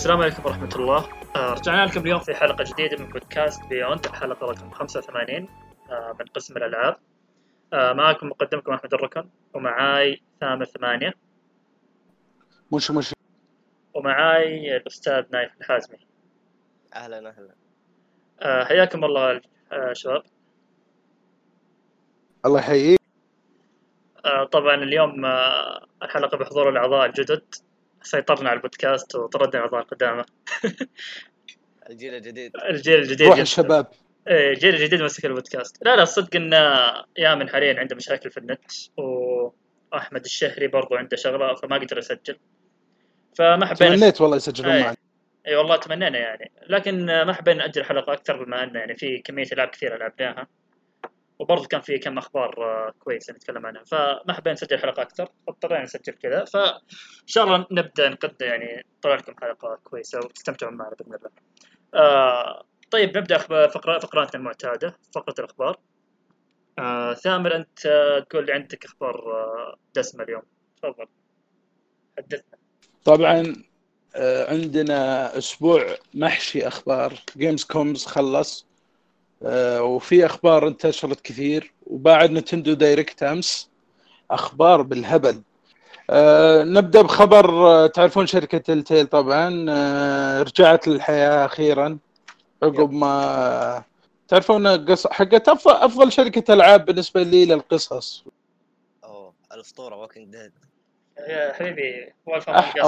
السلام عليكم ورحمة الله. آه، رجعنا لكم اليوم في حلقة جديدة من بودكاست بيوند الحلقة رقم 85 آه، من قسم الألعاب. آه، معكم مقدمكم أحمد الركن ومعاي ثامر ثمانية. مش مش ومعاي الأستاذ نايف الحازمي. أهلا أهلا. آه، حياكم الله آه، شباب. الله يحييك. آه، طبعا اليوم آه، الحلقة بحضور الأعضاء الجدد. سيطرنا على البودكاست وطردنا الأعضاء القدامى. الجيل الجديد. الجيل الجديد روح الشباب إيه الجيل الجديد مسك البودكاست. لا لا الصدق إن يامن حاليا عنده مشاكل في النت وأحمد الشهري برضو عنده شغلة فما قدر يسجل. فما حبينا تمنيت والله يسجلون أي. معي اي والله تمنينا يعني. لكن ما حبينا نأجل حلقة أكثر بما ان يعني في كمية ألعاب كثيرة لعبناها. وبرضه كان في كم أخبار آه، كويسه نتكلم عنها فما حبينا نسجل حلقة أكثر فاضطرينا نسجل كذا فان شاء الله نبدأ نقدم يعني نطلع لكم حلقة كويسة وتستمتعون معنا بإذن الله. آه طيب نبدأ فقرة فقراتنا المعتادة فقرة الأخبار. آه ثامر أنت تقول لي عندك أخبار آه دسمة اليوم تفضل حدثنا. طبعا عندنا أسبوع محشي أخبار Gamescom خلص وفي أخبار انتشرت كثير وبعد Nintendo Direct أمس أخبار بالهبل آه، نبدأ بخبر آه، تعرفون شركة Telltale طبعا آه، رجعت للحياة أخيرا عقب ما تعرفون قص حقت أفضل أفضل شركة ألعاب بالنسبة لي للقصص أوه الاسطوره Walking Dead يا حبيبي Wolf. Among Us.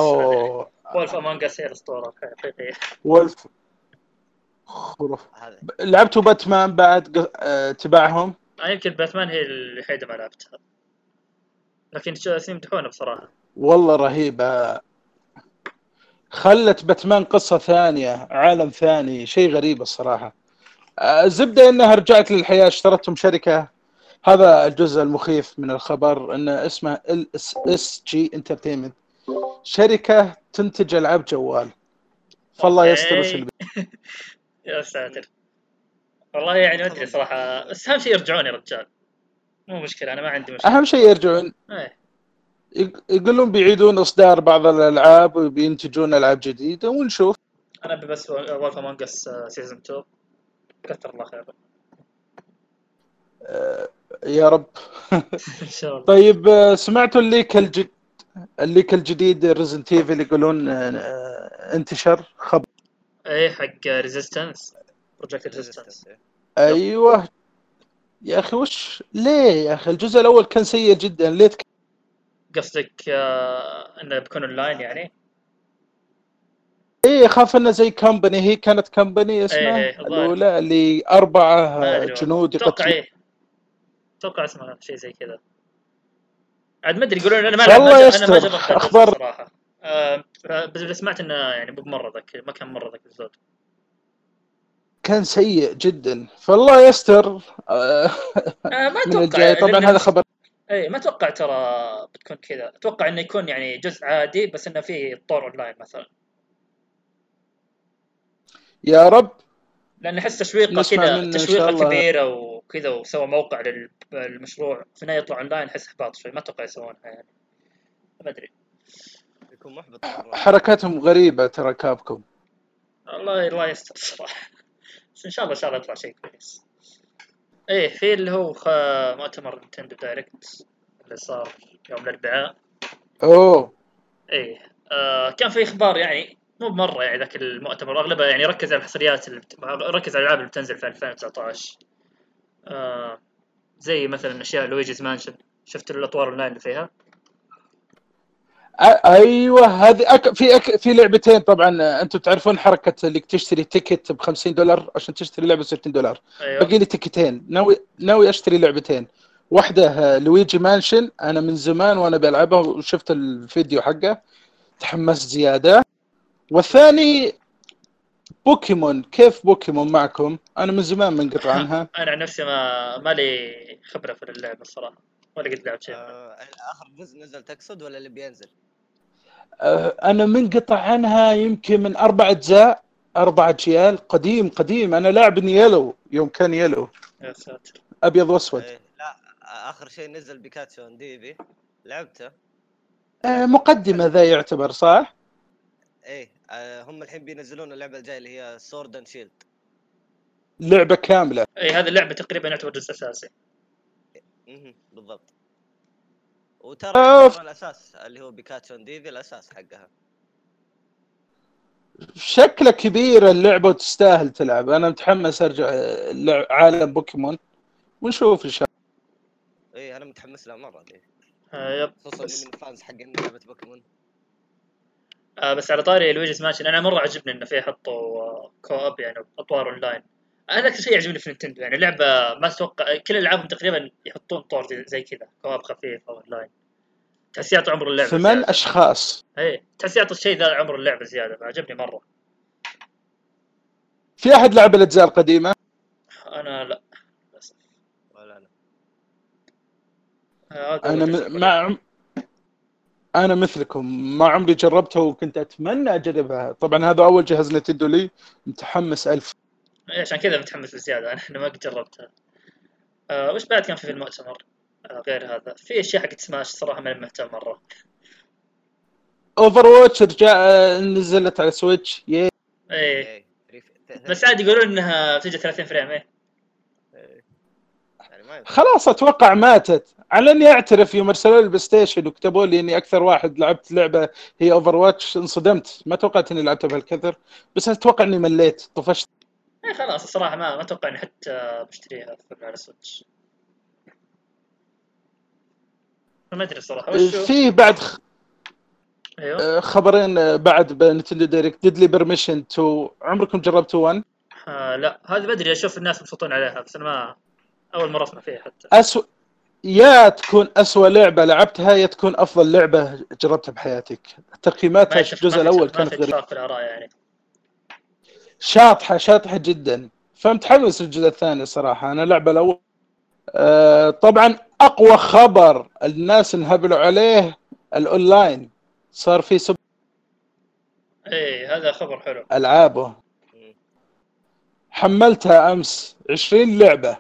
Wolf Among Us هي الأسطورة حقيقيه Wolf هذا. لعبتوا باتمان بعد آه، تبعهم آه، يمكن باتمان هي الوحيده ما لعبتها. لكن شو- يمدحونه بصراحة. والله رهيبة. خلت باتمان قصة ثانية عالم ثاني شيء غريب الصراحة. آه، الزبدة إنها رجعت للحياة اشترتهم شركة. هذا الجزء المخيف من الخبر إن اسمها LCG Entertainment شركة تنتج ألعاب جوال. فالله يستر وش يا ساتر. والله يعني ما أدري صراحة بس أهم شيء يرجعون يا رجال. مو مشكلة أنا ما عندي مشكلة. أهم شيء يرجعون. إيه. يق- يقولون بيعيدون إصدار بعض الألعاب وبينتجون ألعاب جديدة ونشوف. أنا أبي بس Wolf Among Us season 2 كثر الله خير آه، يا رب. إن شاء الله. طيب آه، سمعتوا ال leak الجد ال leak الجديد Resident Evil يقولون آه، انتشر؟ خبر إيه حق Resistance Project Resistance أيوه. يا أخي وش ليه يا أخي؟ الجزء الأول كان سيء جدا. ليه تك... قصدك آه، إنه بيكون اونلاين يعني؟ إيه اخاف إنه زي company هي كانت company اسمها؟ إيه،. الأولى اللي أربعة. جنود أتوقع إيه. أتوقع اسمه شيء زي كذا. عاد ما أدري يقولون أنا ما والله أنا ما يستر. جربت الجزء أخبار- صراحة آه بس سمعت إنه يعني مو بمره ذاك ما كان مره ذاك الزود كان سيء جدا. فالله يستر. آه، ما أتوقع طبعا لأن- هذا خبر. اي ما أتوقع ترى بتكون كذا. أتوقع إنه يكون يعني جزء عادي بس إنه فيه طور اونلاين مثلا. يا رب. لأن أحس تشويقة كذا تشويقة. كبيرة وكذا وسوى موقع لل- للمشروع. في النهاية يطلع اونلاين أحس احباط شوي. ما أتوقع يسوونها يعني. ما أدري. يكون محبط. حركاتهم غريبة ترى Capcom. الله الله يستر صراحة. بس إن شاء الله إن شاء الله يطلع شيء كويس. إيه في اللي هو خ... مؤتمر Nintendo Direct اللي صار يوم الأربعاء. أوه. إيه آه كان في إخبار يعني مو بمرة يعني ذاك المؤتمر اغلبها يعني ركز على الحصريات اللي بت... ركز على الألعاب اللي بتنزل في 2019 آه زي مثلا أشياء Luigi's Mansion شفت الأطوار اونلاين اللي فيها؟ أيوه هذه أك... في أك... في لعبتين طبعا أنتم تعرفون حركة اللي تشتري ticket ب 50 دولار عشان تشتري لعبة ب 60 دولار. أيوه. باقي لي تيكتين. ناوي ناوي أشتري لعبتين. واحدة آه، Luigi Mansion. أنا من زمان وأنا بلعبها وشفت الفيديو حقه. تحمست زيادة. والثاني بوكيمون. كيف بوكيمون معكم؟ أنا من زمان منقطع عنها. أنا عن نفسي ما ما لي خبرة في اللعبة الصراحه ولا قد لعبت شيء. آه، اخر جزء نزل تقصد ولا اللي بينزل؟ آه، أنا منقطع عنها يمكن من أربع أجزاء أربع أجيال قديم قديم. أنا لاعب Yellow يوم كان Yellow. يا ساتر. أبيض وأسود. إيه، لا آخر شيء نزل Pikachu Eevee لعبته. آه، مقدمة ذا يعتبر صح؟ إيه آه هم الحين بينزلون اللعبة الجاية اللي هي Sword and Shield لعبة كاملة. اي هذه اللعبة تقريبا يعتبر جزء أساسي. بالضبط. وترى أوف. الأساس اللي هو Pikachu and Eevee الأساس حقها. شكله كبير اللعبة وتستاهل تلعب. أنا متحمس أرجع عالم بوكيمون ونشوف إن شاء إيه أنا متحمس لها مرة دي. آه yep. خصوصا من fans حقين لعبة بوكيمون. آه بس على طاري Luigi's Mansion أنا مرة عجبني انه فيه حطوا آه co-op يعني أطوار أونلاين. هذا أكثر شيء يعجبني في Nintendo يعني لعبة ما أتوقع كل ألعابهم تقريبا يحطون طور زي- كذا co-op خفيف أو اونلاين تحس يعطي عمر اللعبة ثمان زيادة. أشخاص؟ اي تحس يعطي الشيء ذا عمر اللعبة زيادة فعجبني مرة. في أحد لعب الأجزاء القديمة؟ أنا لا للأسف. ولا أنا. آه، أنا هو الجزء م... مع أنا مثلكم ما عمري جربتها وكنت أتمنى أجربها. طبعا هذا أول جهاز Nintendo لي متحمس ألف. عشان كذا متحمس بزياده أنا أنا ما قد جربتها. آه وش بعد كان في في المؤتمر آه غير هذا. في أشياء حقت سماش صراحة ماني مهتم مرة. Overwatch رجع آه، نزلت على Switch يي إيه. ريف- بس عاد يقولون إنها تجي 30 frame إيه. إيه. يعني ما. خلاص أتوقع ماتت. على إني أعترف يوم ارسلوا لي ال PlayStation وكتبوا لي إني أكثر واحد لعبت لعبة هي Overwatch انصدمت. ما توقعت إني لعبتها بهالكثر بس أتوقع إني مليت. طفشت. إيه خلاص الصراحة ما ما أتوقع إني حتى بشتريها على Switch. ما أدري الصراحة وشو في بعد خ- أيوه. آه، خبرين آه، بعد ب Nintendo Direct Deadly Premonition 2 عمركم جربتوا 1 آه لا هذا بدري أشوف الناس مبسوطين عليها بس أنا ما أول مرة أسمع فيها حتى. أسوأ يا تكون أسوأ لعبة لعبتها يا تكون أفضل لعبة جربتها بحياتك. ما تقييماتها الجزء ما في- الأول ما كانت في غريبة. اتفاق في الآراء يعني. شاطحة شاطحة جدا. فمتحمس للجزء الثاني صراحة أنا اللعبة الأول. آه، طبعا أقوى خبر الناس انهبلوا عليه الأونلاين. صار في سب إيه هذا خبر حلو. ألعابه. مم. حملتها أمس. 20 لعبة.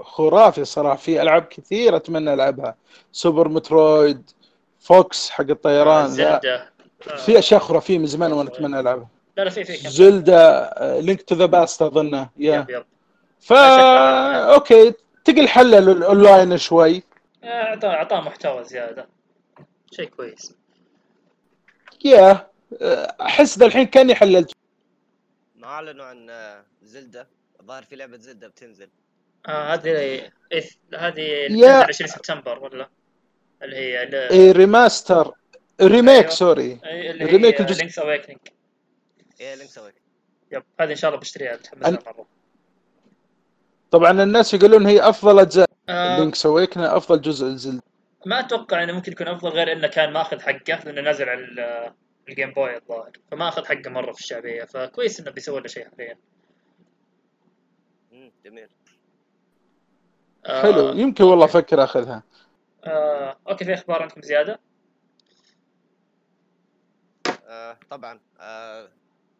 خرافي صراحة. في ألعاب كثير أتمنى ألعبها. سوبر مترويد فوكس حق آه الطيران ذا زلدة آه في أشياء خرافية من زمان وأنا أتمنى ألعبها. لا لا في في زلدا لينك تو ذا باست اظنه يا يب يب فا أوكي تقل حلل الاونلاين شوي. اعطاه أعطاه محتوى زيادة. شيء كويس. يا أحس ذا الحين كأني حللت. ما أعلنوا عن آه، Zelda الظاهر في لعبة Zelda بتنزل. آه هذه هذه يا- تنزل 20 سبتمبر ولا؟ اللي هي اللي إيه remaster remake أيوة. sorry اللي هي الجزء- إيه Link's Awak yep هذه إن شاء الله بشتريها متحمس مرة. طبعا الناس يقولون هي أفضل اجزاء آه Link's Awakening أفضل جزء ل Zelda ما أتوقع إنه ممكن يكون أفضل غير إنه كان ماخذ حقه لأنه نازل على ال- ال Game Boy الظاهر. فما اخذ حقه مرة في الشعبية فكويس إنه بيسوي له شيء حاليا. جميل. آه حلو يمكن والله. أفكر أخذها. آه okay في أخبار عندكم زيادة؟ آه طبعا. آه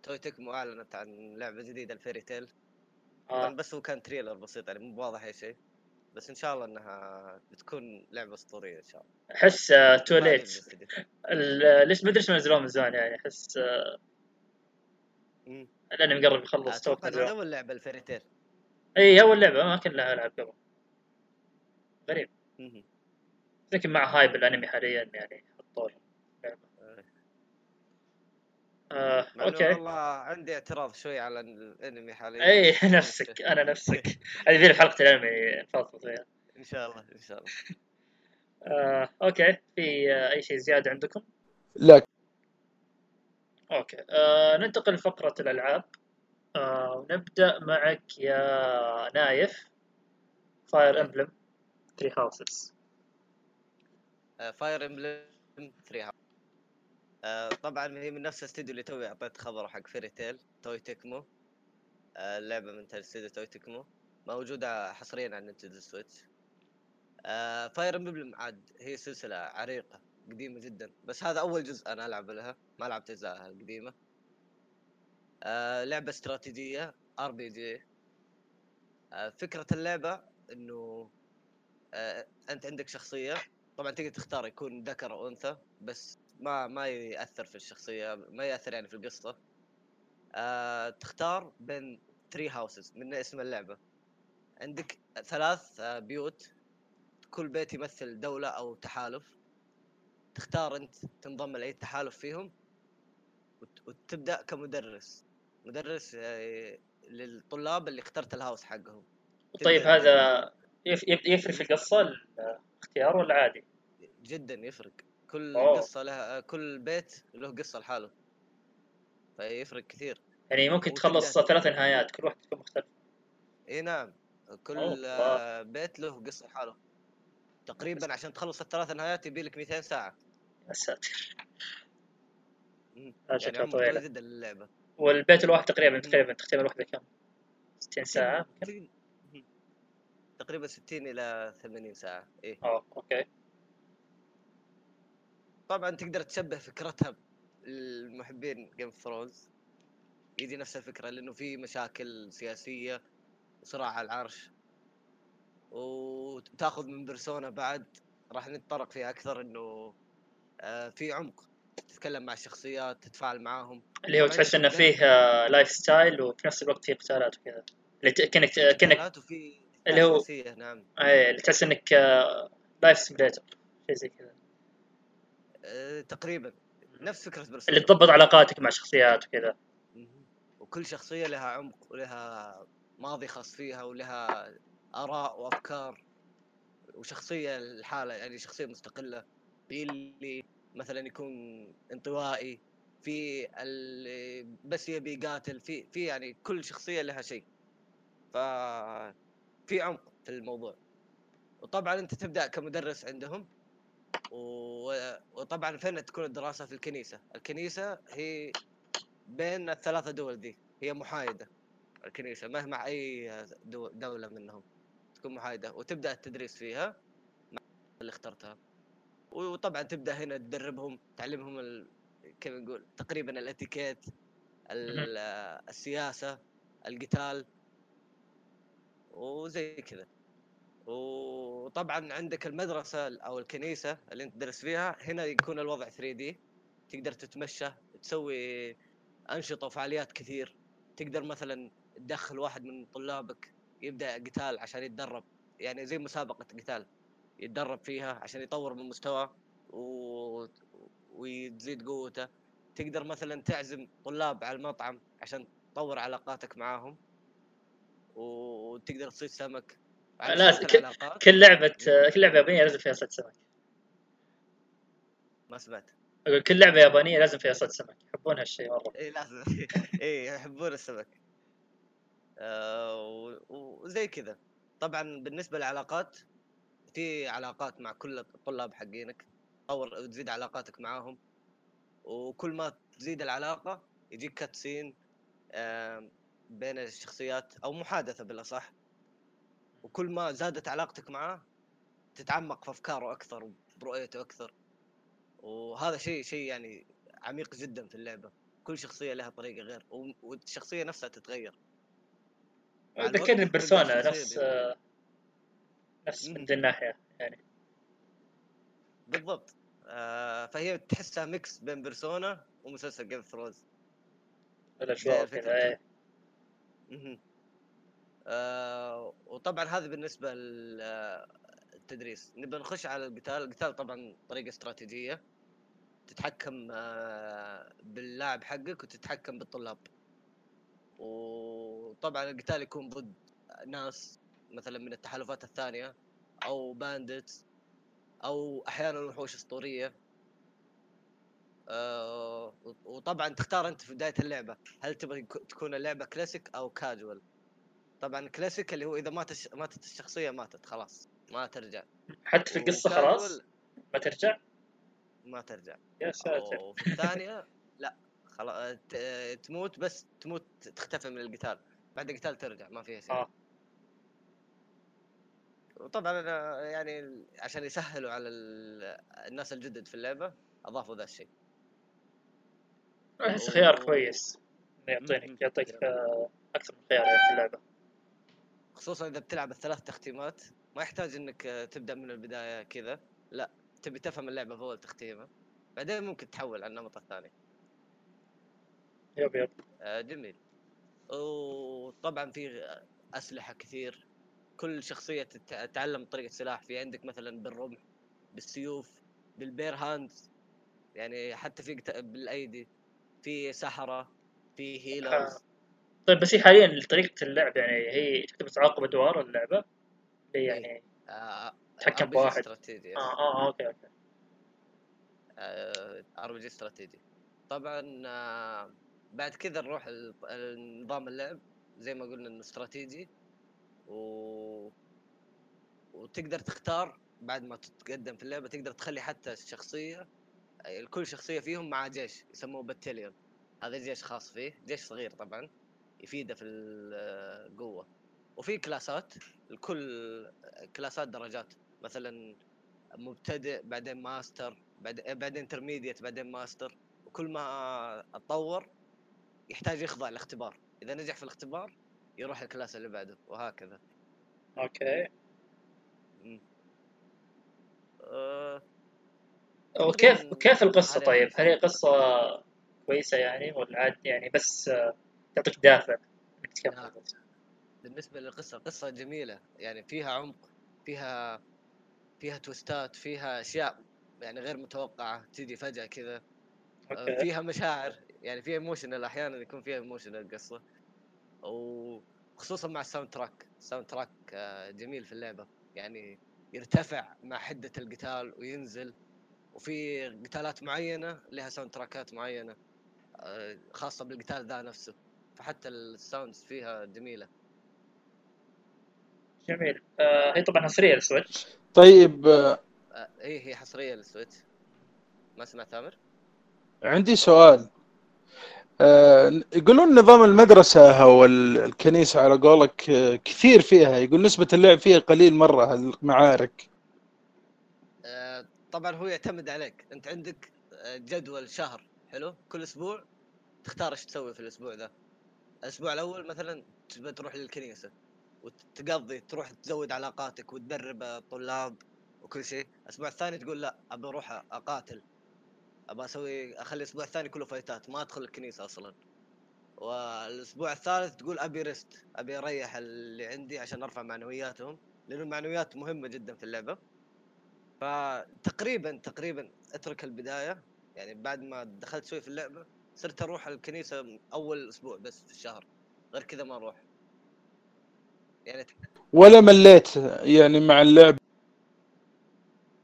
Koei Tecmo أعلنت عن لعبة جديدة ال Fairy Tail آه. بس هو كان trailer بسيط يعني مو واضح أي شيء. بس إن شاء الله إنها بتكون لعبة أسطورية إن شاء الله. أحس too late. ليش ما ادري إيش نزلوه من زمان يعني. أحس آه، مم. الانمي قرب يخلص تو أول لعبة ال Fairy Tail اي أول لعبة ما كان لها ألعاب قبل. غريب. لكن مع hype الأنمي حاليا يعني حطوا آه. آه okay. والله عندي اعتراض شوي على الأنمي حاليا اي نفسك أنا نفسك. هذه ذي حلقة الأنمي نفضفض فيها إن شاء الله إن شاء الله. آه، okay. في آه، أي شيء زيادة عندكم؟ لا. okay. آه، ننتقل لفقرة الألعاب. آه، ونبدأ معك يا نايف. Fire Emblem 3 Houses Fire Emblem 3 Houses آه طبعا هي من نفس الاستوديو اللي توي أعطيت خبره حق Fairy Tail Koei Tecmo. آه اللعبة من استوديو Koei Tecmo. موجودة حصريا على Nintendo Switch. آه Fire Emblem عاد هي سلسلة عريقة قديمة جدا. بس هذا أول جزء أنا ألعب لها. ما لعبت أجزائها القديمة. آه لعبة استراتيجية RPG فكرة اللعبة إنه آه أنت عندك شخصية. طبعا تقدر تختار يكون ذكر أو أنثى بس ما ما يأثر في الشخصية ما يأثر يعني في القصة. آه تختار بين ثري هاوسز من اسم اللعبة. عندك ثلاث آه بيوت. كل بيت يمثل دولة أو تحالف. تختار أنت تنضم لأي تحالف فيهم وت- وتبدأ كمدرس. مدرس آه، للطلاب اللي اخترت الهاوس حقهم. طيب هذا يف- يف- يفرق في القصة الاختيار ولا عادي؟ جدا يفرق. كل أوه. قصة لها كل بيت له قصة لحاله. فيفرق كثير. يعني ممكن تخلص ثلاث نهايات كل واحدة تكون مختلفه إي نعم. كل أوه، آه، بيت له قصة لحاله. تقريبا عشان تخلص الثلاث نهايات يبي لك 200 ساعة. يا ساتر. يعني شكله عمر طويله طويل جدا للعبة. والبيت الواحد تقريبا تقريبا تختيم الواحده كم؟ 60 ساعة تقريبا- مم. تقريبا 60 إلى 80 ساعة. إيه آه okay. طبعا تقدر تشبه فكرتها المحبين Game of Thrones يجي نفس الفكرة لأنه في مشاكل سياسية وصراع على العرش. وتأخذ من Persona بعد راح نتطرق فيها أكثر إنه آه، في عمق. تتكلم مع الشخصيات تتفاعل معاهم. اللي هو تحس إنه فيه آه، life style وفي نفس الوقت فيه قتالات وكذا. اللي قتالات وفي اللي هو- نعم. اي اللي تحس إنك آه، life simulator شيء زي كذا. آه، تقريبا. نفس فكرة Persona اللي تضبط علاقاتك مع شخصيات وكذا. وكل شخصية لها عمق ولها ماضي خاص فيها ولها آراء وأفكار. وشخصية لحالها يعني شخصية مستقلة. في اللي مثلا يكون انطوائي. في اللي بس يبي يقاتل. في في يعني كل شخصية لها شيء. ف في عمق في الموضوع. وطبعا أنت تبدأ كمدرس عندهم. وطبعا فين تكون الدراسة في الكنيسة؟ الكنيسة هي بين الثلاثة دول دي هي محايدة الكنيسة ما هي مع أي دو... دولة منهم تكون محايدة وتبدأ التدريس فيها مع اللي اخترتها. وطبعا تبدأ هنا تدربهم تعلمهم ال... كيف نقول تقريبا الإتيكيت ال... السياسة القتال وزي كذا. وطبعا عندك المدرسة أو الكنيسة اللي أنت تدرس فيها هنا يكون الوضع 3 دي. تقدر تتمشى تسوي أنشطة وفعاليات كثير. تقدر مثلا تدخل واحد من طلابك يبدأ قتال عشان يتدرب. يعني زي مسابقة قتال يتدرب فيها عشان يطور من مستواه و... ويزيد قوته. تقدر مثلا تعزم طلاب على المطعم عشان تطور علاقاتك معاهم. وتقدر تصيد سمك. لا، كل لعبة آه، كل لعبة يابانية لازم فيها صيد سمك. ما سمعت. أقول كل لعبة يابانية لازم فيها صيد سمك. يحبون هالشيء مره اي لازم اي يحبون السمك. آه، وزي كذا. طبعا بالنسبة للعلاقات في علاقات مع كل الطلاب حقينك. تطور وتزيد علاقاتك معاهم. وكل ما تزيد العلاقة يجيك كاتسين بين الشخصيات أو محادثة بالأصح. وكل ما زادت علاقتك معاه تتعمق في أفكاره أكثر وبرؤيته أكثر. وهذا شيء شيء يعني عميق جدا في اللعبة. كل شخصية لها طريقة غير والشخصية نفسها تتغير. ذكرني Persona نفس آه، نفس من. ذي الناحية يعني. بالضبط. آه فهي تحسها mix بين Persona ومسلسل Game Thrones الاجواء الفكرة وكذا إيه. مهم. آه وطبعا هذا بالنسبة للتدريس نبى نخش على القتال. القتال طبعا طريقة استراتيجية. تتحكم آه باللاعب حقك وتتحكم بالطلاب. وطبعا القتال يكون ضد ناس مثلا من التحالفات الثانية أو bandits أو أحيانا وحوش أسطورية. آه وطبعا تختار أنت في بداية اللعبة. هل تبغى تكون اللعبه كلاسيك أو كاجوال طبعا كلاسيك اللي هو إذا ماتت ماتت الشخصية ماتت خلاص ما ترجع. حتى في القصة خلاص؟ ما ترجع؟ ما ترجع. يا ساتر. وفي الثانية لا خلاص ت- تموت بس تموت تختفي من القتال. بعد القتال ترجع ما فيها شيء. آه. وطبعا أنا يعني عشان يسهلوا على ال- الناس الجدد في اللعبة أضافوا ذا الشيء. أحس خيار و- كويس. يعطينك يعطيك آه، أكثر من خيار يعني في اللعبة. خصوصا إذا بتلعب الثلاث تختيمات ما يحتاج إنك آه، تبدأ من البداية كذا. لا تبي تفهم اللعبة في أول تختيمة بعدين ممكن تحول على النمط الثاني. yep yep. آه، جميل. وطبعا في أسلحة كثير. كل شخصية تت- تتعلم طريقة سلاح. في عندك مثلا بالرمح بالسيوف بال bare hands. يعني حتى في بالأيدي. في سحرة في healers طيب بس هي حاليا طريقة اللعب يعني هي تعتبر تعاقب أدوار اللعبة؟ هي يعني آه تحكم بواحد. استراتيجي. آه آه okay okay. RPG strategy. طبعا آه، بعد كذا نروح النظام اللعب. زي ما قلنا إنه استراتيجي. و... وتقدر تختار بعد ما تتقدم في اللعبة تقدر تخلي حتى الشخصية كل شخصية فيهم مع جيش يسموه battalion هذا جيش خاص فيه جيش صغير طبعا. يفيده في القوة. وفي كلاسات الكل كلاسات درجات. مثلا مبتدئ بعدين ماستر بعدين بعدين intermediate بعدين ماستر. وكل ما أتطور يحتاج يخضع الاختبار إذا نجح في الاختبار يروح ال class اللي بعده وهكذا. okay. مم. أه وكيف كيف القصة؟ هذه طيب؟ هل هي قصة كويسة يعني ولا عاد يعني؟ بس آه، تعطيك دافع انك تكمل نعم. بس؟ بالنسبة للقصة قصة جميلة. يعني فيها عمق فيها فيها تويستات فيها أشياء يعني غير متوقعة تيجي فجأة كذا. فيها مشاعر يعني فيها emotional أحيانا يكون فيها emotional القصة. وخصوصا مع ال soundtrack ال soundtrack آه، جميل في اللعبة. يعني يرتفع مع حدة القتال وينزل. وفي قتالات معينة لها soundtrack ات معينة آه، خاصة بالقتال ذا نفسه. فحتى ال sounds فيها جميلة. جميل. آه هي طبعا حصرية لل Switch. طيب آه، آه، إيه هي حصرية لل Switch. ما سمعت تامر؟ عندي سؤال. آه، يقولون نظام المدرسة أو ال- الكنيسة على قولك آه، كثير فيها. يقول نسبة اللعب فيها قليل مرة المعارك. آه، طبعا هو يعتمد عليك. أنت عندك جدول شهر حلو؟ كل أسبوع تختار إيش تسوي في الأسبوع ذا. الأسبوع الأول مثلا تبى تروح للكنيسة وتقضي تروح تزود علاقاتك وتدرب الطلاب وكل شيء. الأسبوع الثاني تقول لا ابى أروح أقاتل. ابى أسوي أخلي الأسبوع الثاني كله فايتات ما أدخل الكنيسة أصلا. والأسبوع الثالث تقول أبي ريست أبي أريح اللي عندي عشان أرفع معنوياتهم لأنه المعنويات مهمة جدا في اللعبة. فتقريبا تقريبا أترك البداية يعني بعد ما دخلت شوي في اللعبة صرت أروح الكنيسة أول أسبوع بس في الشهر غير كذا ما أروح. يعني ولا مليت يعني مع اللعب.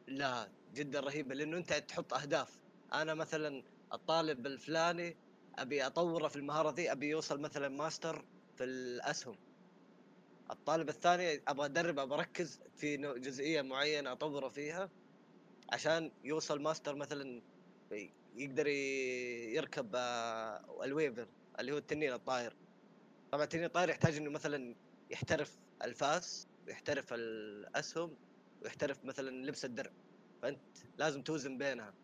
لا جدا رهيبة لأنه أنت تحط أهداف. أنا مثلا الطالب الفلاني أبي أطوره في المهارة ذي أبي يوصل مثلا ماستر في الأسهم. الطالب الثاني أبغى أدرب أبغى أركز في جزئية معينة أطوره فيها عشان يوصل ماستر مثلا يقدر يركب آه، ال wyvern اللي هو التنين الطاير. طبعا التنين الطاير يحتاج إنه مثلا يحترف الفاس ويحترف الأسهم ويحترف مثلا لبس الدرع. فأنت لازم توزن بينها.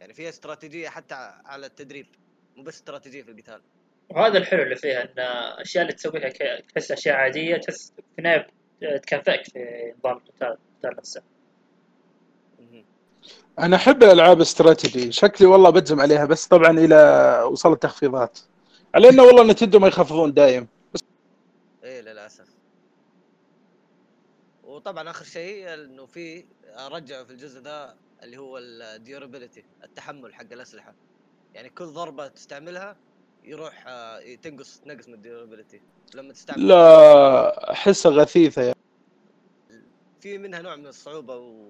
يعني فيها استراتيجية حتى على التدريب مو بس استراتيجية في القتال. وهذا الحلو اللي فيها إن الاشياء اللي تسويها تحس أشياء عادية تحس في النهاية تكافئك في نظام القتال نفسه. مهم. أنا أحب الألعاب استراتيجي. شكلي والله بجزم عليها بس طبعا إلى وصلت تخفيضات على إنه والله نتندو ما يخفضون دايم. إيه للأسف. وطبعا آخر شيء إنه في رجعوا في الجزء ذا اللي هو ال durability التحمل حق الأسلحة. يعني كل ضربة تستعملها يروح آه، تنقص تنقص من ال durability لما تستعمل لا أحسها غثيثة يعني. في منها نوع من الصعوبة و...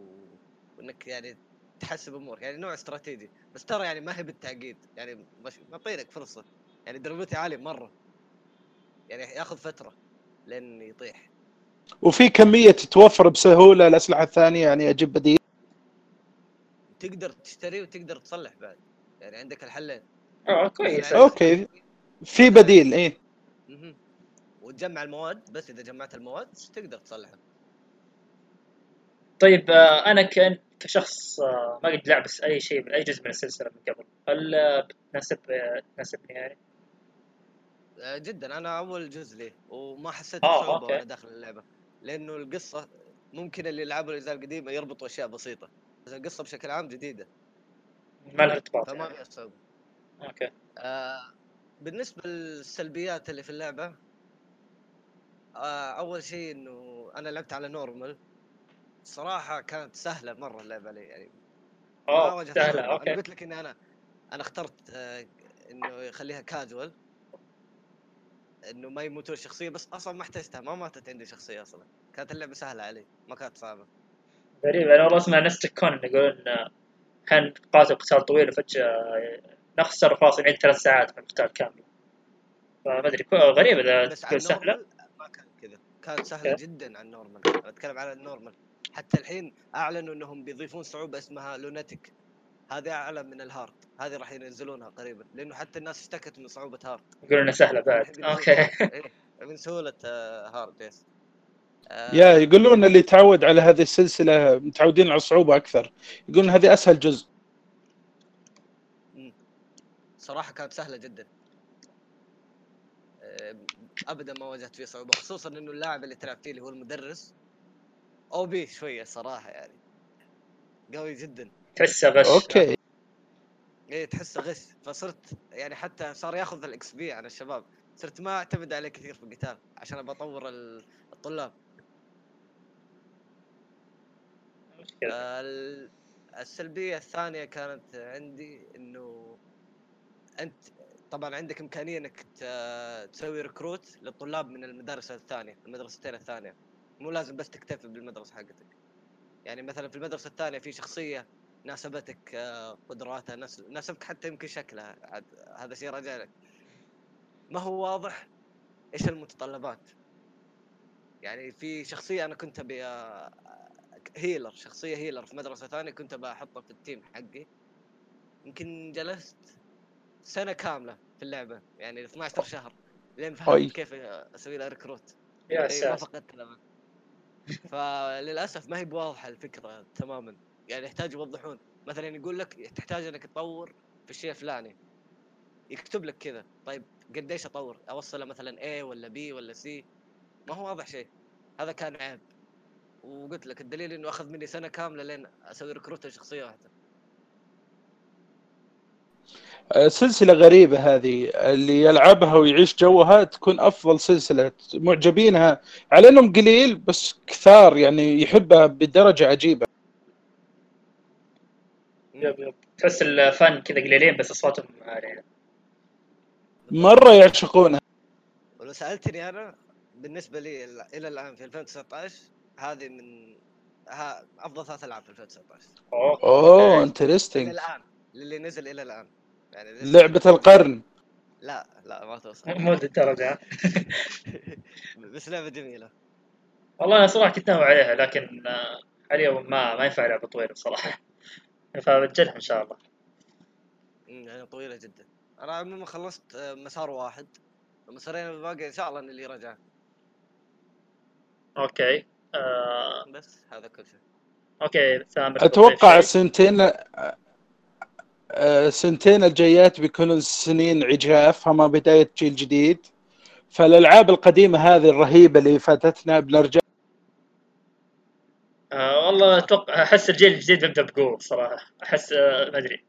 وإنك يعني تحسب امورك يعني نوع استراتيجي بس ترى يعني ما هي بالتعقيد يعني مش- معطينك فرصة يعني durability عالي مرة. يعني ياخذ فترة لين يطيح. وفي كمية تتوفر بسهولة الأسلحة الثانية يعني أجيب بديل؟ تقدر تشتري وتقدر تصلح بعد يعني عندك الحلين. آه كويس. يعني- أوكي. في بديل إيه. مهم. وتجمع المواد بس إذا جمعت المواد تقدر تصلحها طيب آه، أنا كان كشخص آه، ما قد لعب أي شيء من أي جزء من السلسلة من قبل هل آه، بتناسب آه، تناسبني يعني؟ جدا أنا أول جزء لي وما حسيت بصعوبة. وأنا داخل اللعبة لأنه القصة ممكن اللي لعبوا الأجزاء القديمة يربطوا أشياء بسيطة القصة بشكل عام جديدة ما لها إرتباط فما يعني. فيها صعوبة okay آه بالنسبة للسلبيات اللي في اللعبة آه أول شيء إنه أنا لعبت على normal صراحة كانت سهلة مرة اللعبة علي يعني ما واجهت سهلة. أنا okay. قلت لك إني أنا أنا اخترت آه إنه يخليها كاجوال إنه ما يموتون الشخصيه بس أصلا ما احتجتها ما ماتت عندي شخصية أصلا. كانت اللعبة سهلة علي ما كانت صعبة. غريب أنا والله أسمع ناس تكون يقولون إحنا نقاتل قتال طويل وفجأة نخسر خلاص نعيد ثلاث ساعات من القتال كامل. فما أدري غريب إذا تكون سهلة. ما كان كذا. كانت سهلة okay. جدا على ال normal. أتكلم على ال normal. حتى الحين أعلنوا إنهم بيضيفون صعوبة اسمها lunatic هذه أعلى من ال hard هذه راح ينزلونها قريبا لأنه حتى الناس اشتكت من صعوبة hard يقولون إنها سهلة بعد. okay. إيه، من سهولة آه، hard yes آه، يا يقولون اللي تعود على هذه السلسلة متعودين على الصعوبه أكثر. يقولون هذه أسهل جزء. صراحة كانت سهلة جدا. آه، ابدا ما واجهت فيه صعوبة خصوصا إنه اللاعب اللي تلعب فيه اللي هو المدرس OP شوية صراحة يعني. قوي جدا. تحسه غش. okay. إيه تحسه غش. فصرت يعني حتى صار ياخذ ال XP عن الشباب. صرت ما أعتمد عليه كثير في القتال عشان ابى أطور ال- الطلاب. السلبية الثانية كانت عندي إنه أنت طبعا عندك إمكانية إنك تسوي recruit للطلاب من المدارس الثانية المدرستين الثانية. مو لازم بس تكتفي بالمدرسة حقتك. يعني مثلا في المدرسة الثانية في شخصية ناسبتك آه، قدراتها ناس- ناسبك حتى يمكن شكلها عاد هذا شيء راجع لك. ما هو واضح إيش المتطلبات؟ يعني في شخصية أنا كنت أبي آه، هيلر شخصية هيلر في مدرسة ثانية كنت ابى أحطها في التيم حقي. يمكن جلست سنة كاملة في اللعبة يعني 12 شهر لين. فهمت كيف أسوي لها recruit يا اي ما ساتر. فقدت الامل فللأسف ما هي بواضحة الفكرة تماما. يعني يحتاج يوضحون. مثلا يقول لك تحتاج إنك تطور في الشيء الفلاني. يكتب لك كذا. طيب قديش أطور؟ أوصله مثلا A ولا B ولا C ما هو واضح شيء. هذا كان عيب. وقلت لك الدليل إنه أخذ مني سنة كاملة لين أسوي recruit لشخصيه واحدة. سلسلة غريبة هذه اللي يلعبها ويعيش جوها تكون أفضل سلسلة. معجبينها. على أنهم قليل بس كثار يعني يحبها بدرجة عجيبة. يب يب. تحس الفن كذا قليلين بس أصواتهم عالية. مرة يعشقونها. ولو سألتني أنا بالنسبة لي ال- إلى الآن في 2019 هذه من ها أفضل ثلاث ألعاب في 2019 أوه اوه إلى انترستنج الآن. اللي نزل إلى الآن. يعني لعبة القرن. لا لا ما توصل. مو ذي الدرجة بس لعبة جميلة. والله أنا صراحة كنت ناوي عليها لكن آه، حاليا ما ما ينفع لعبة طويلة بصراحة فبتجلها إن شاء الله. أمم، يعني طويلة جدا. أنا عموما خلصت آه، مسار واحد. المسارين الباقي إن شاء الله اللي رجع okay آه، بس هذا كل شيء. okay ثامر. أتوقع تضيف شيء؟ السنتين آه، سنتين الجايات بيكونوا سنين عجاف هم بداية جيل جديد. فالألعاب القديمة هذه الرهيبة اللي فاتتنا بنرجع آه والله أتوقع أحس الجيل الجديد بيبدا بقوة صراحة. أحس آه ما أدري.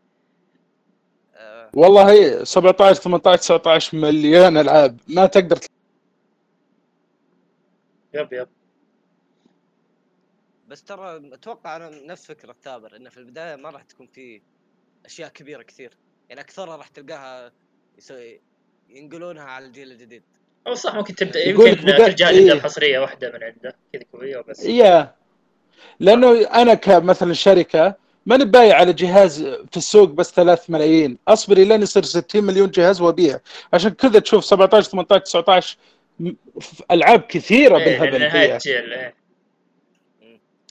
آه، والله هي 17 18 19 مليان ألعاب. ما تقدر تل- يب يب. بس ترى أتوقع أنا نفس فكرة تابر إنه في البداية ما راح تكون في أشياء كبيرة كثير. يعني أكثرها راح تلقاها يسوي ينقلونها على الجيل الجديد. أو صح ممكن تبدأ يمكن جهاز يبدا إيه. بحصريه واحدة من عنده كذا قويه وبس. يا. لأنه أنا كمثلا شركة ماني بايع على جهاز في السوق بس 3 ملايين. أصبر لين يصير 60 مليون جهاز وأبيع. عشان كذا تشوف 17 18 19 م- ف- ألعاب كثيرة إيه بالهبل إيه.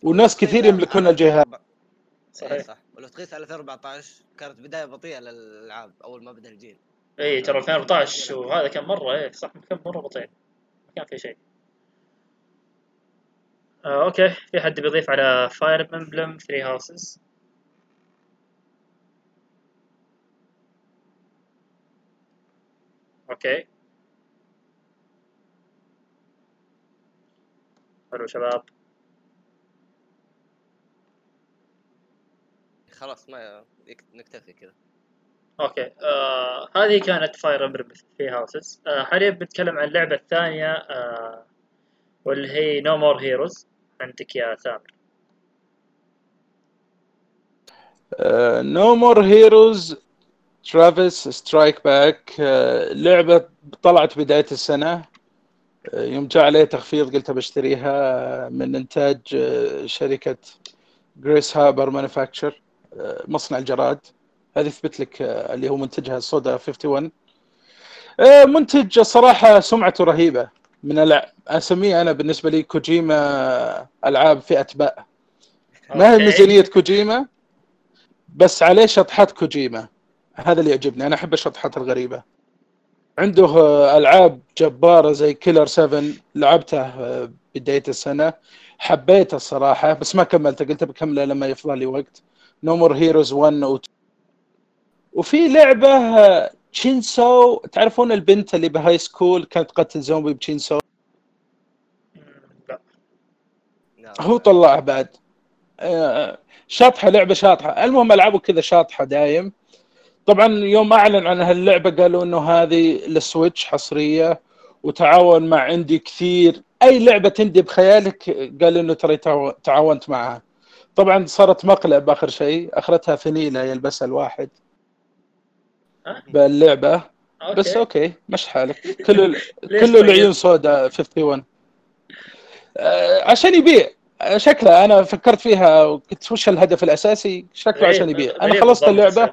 وناس كثير يملكون الجهاز. صحيح. صحيح صح. ولو تقيس على 2014 كانت بداية بطيئة للألعاب أول ما بدأ الجيل. إي ترى 2014 وهذا كان مرة إيه صح كان مرة بطيء ما كان في شيء. آه okay. في حد بيضيف على Fire Emblem 3 Houses أوكي. حلو شباب. خلاص ما نكتفي كذا. okay. آه هذه كانت Fire Emblem Three Houses آه حاليا بنتكلم عن اللعبة الثانية آه واللي هي No More Heroes عندك يا ثامر. No More Heroes Travis Strike Back لعبه طلعت بداية السنة. آه، يوم جاء عليه تخفيض قلت بشتريها من إنتاج آه، شركة Grasshopper Manufacture مصنع الجراد. هذه يثبت لك آه، اللي هو منتجها Suda 51 آه، منتج صراحة سمعته رهيبة. من الع... أسميه أنا بالنسبة لي كوجيما ألعاب فئة باء. ما هي. ميزانية كوجيما؟ بس عليه شطحات كوجيما. هذا اللي يعجبني. أنا أحب الشطحات الغريبة. عنده آه، ألعاب جبارة زي Killer 7 لعبته آه، بداية السنة. حبيته الصراحة بس ما كملته قلت بكمله لما يفضل لي وقت. No More Heroes 1 و 2 وفي لعبة chainsaw تعرفون البنت اللي ب high school كانت تقتل زومبي ب chainsaw نعم. هو طلعه بعد. آه، شاطحة لعبة شاطحة. المهم العابه كذا شاطحة دايم. طبعا يوم أعلن عن هاللعبة قالوا إنه هذه للسويتش حصرية. وتعاون مع عندي كثير. أي لعبة تندي بخيالك قال إنه ترى تعاو- تعاونت معها. طبعا صارت مقلب اخر شيء. أخرتها فنيله يلبسها الواحد. ها؟ باللعبة. أوكي. بس أوكي مش حالك. كله ليش كله طيب؟ العيون سوداء 51 آه، عشان يبيع. آه، شكله أنا فكرت فيها وقلت وش الهدف الأساسي؟ شكله عشان يبيع. أنا خلصت اللعبة.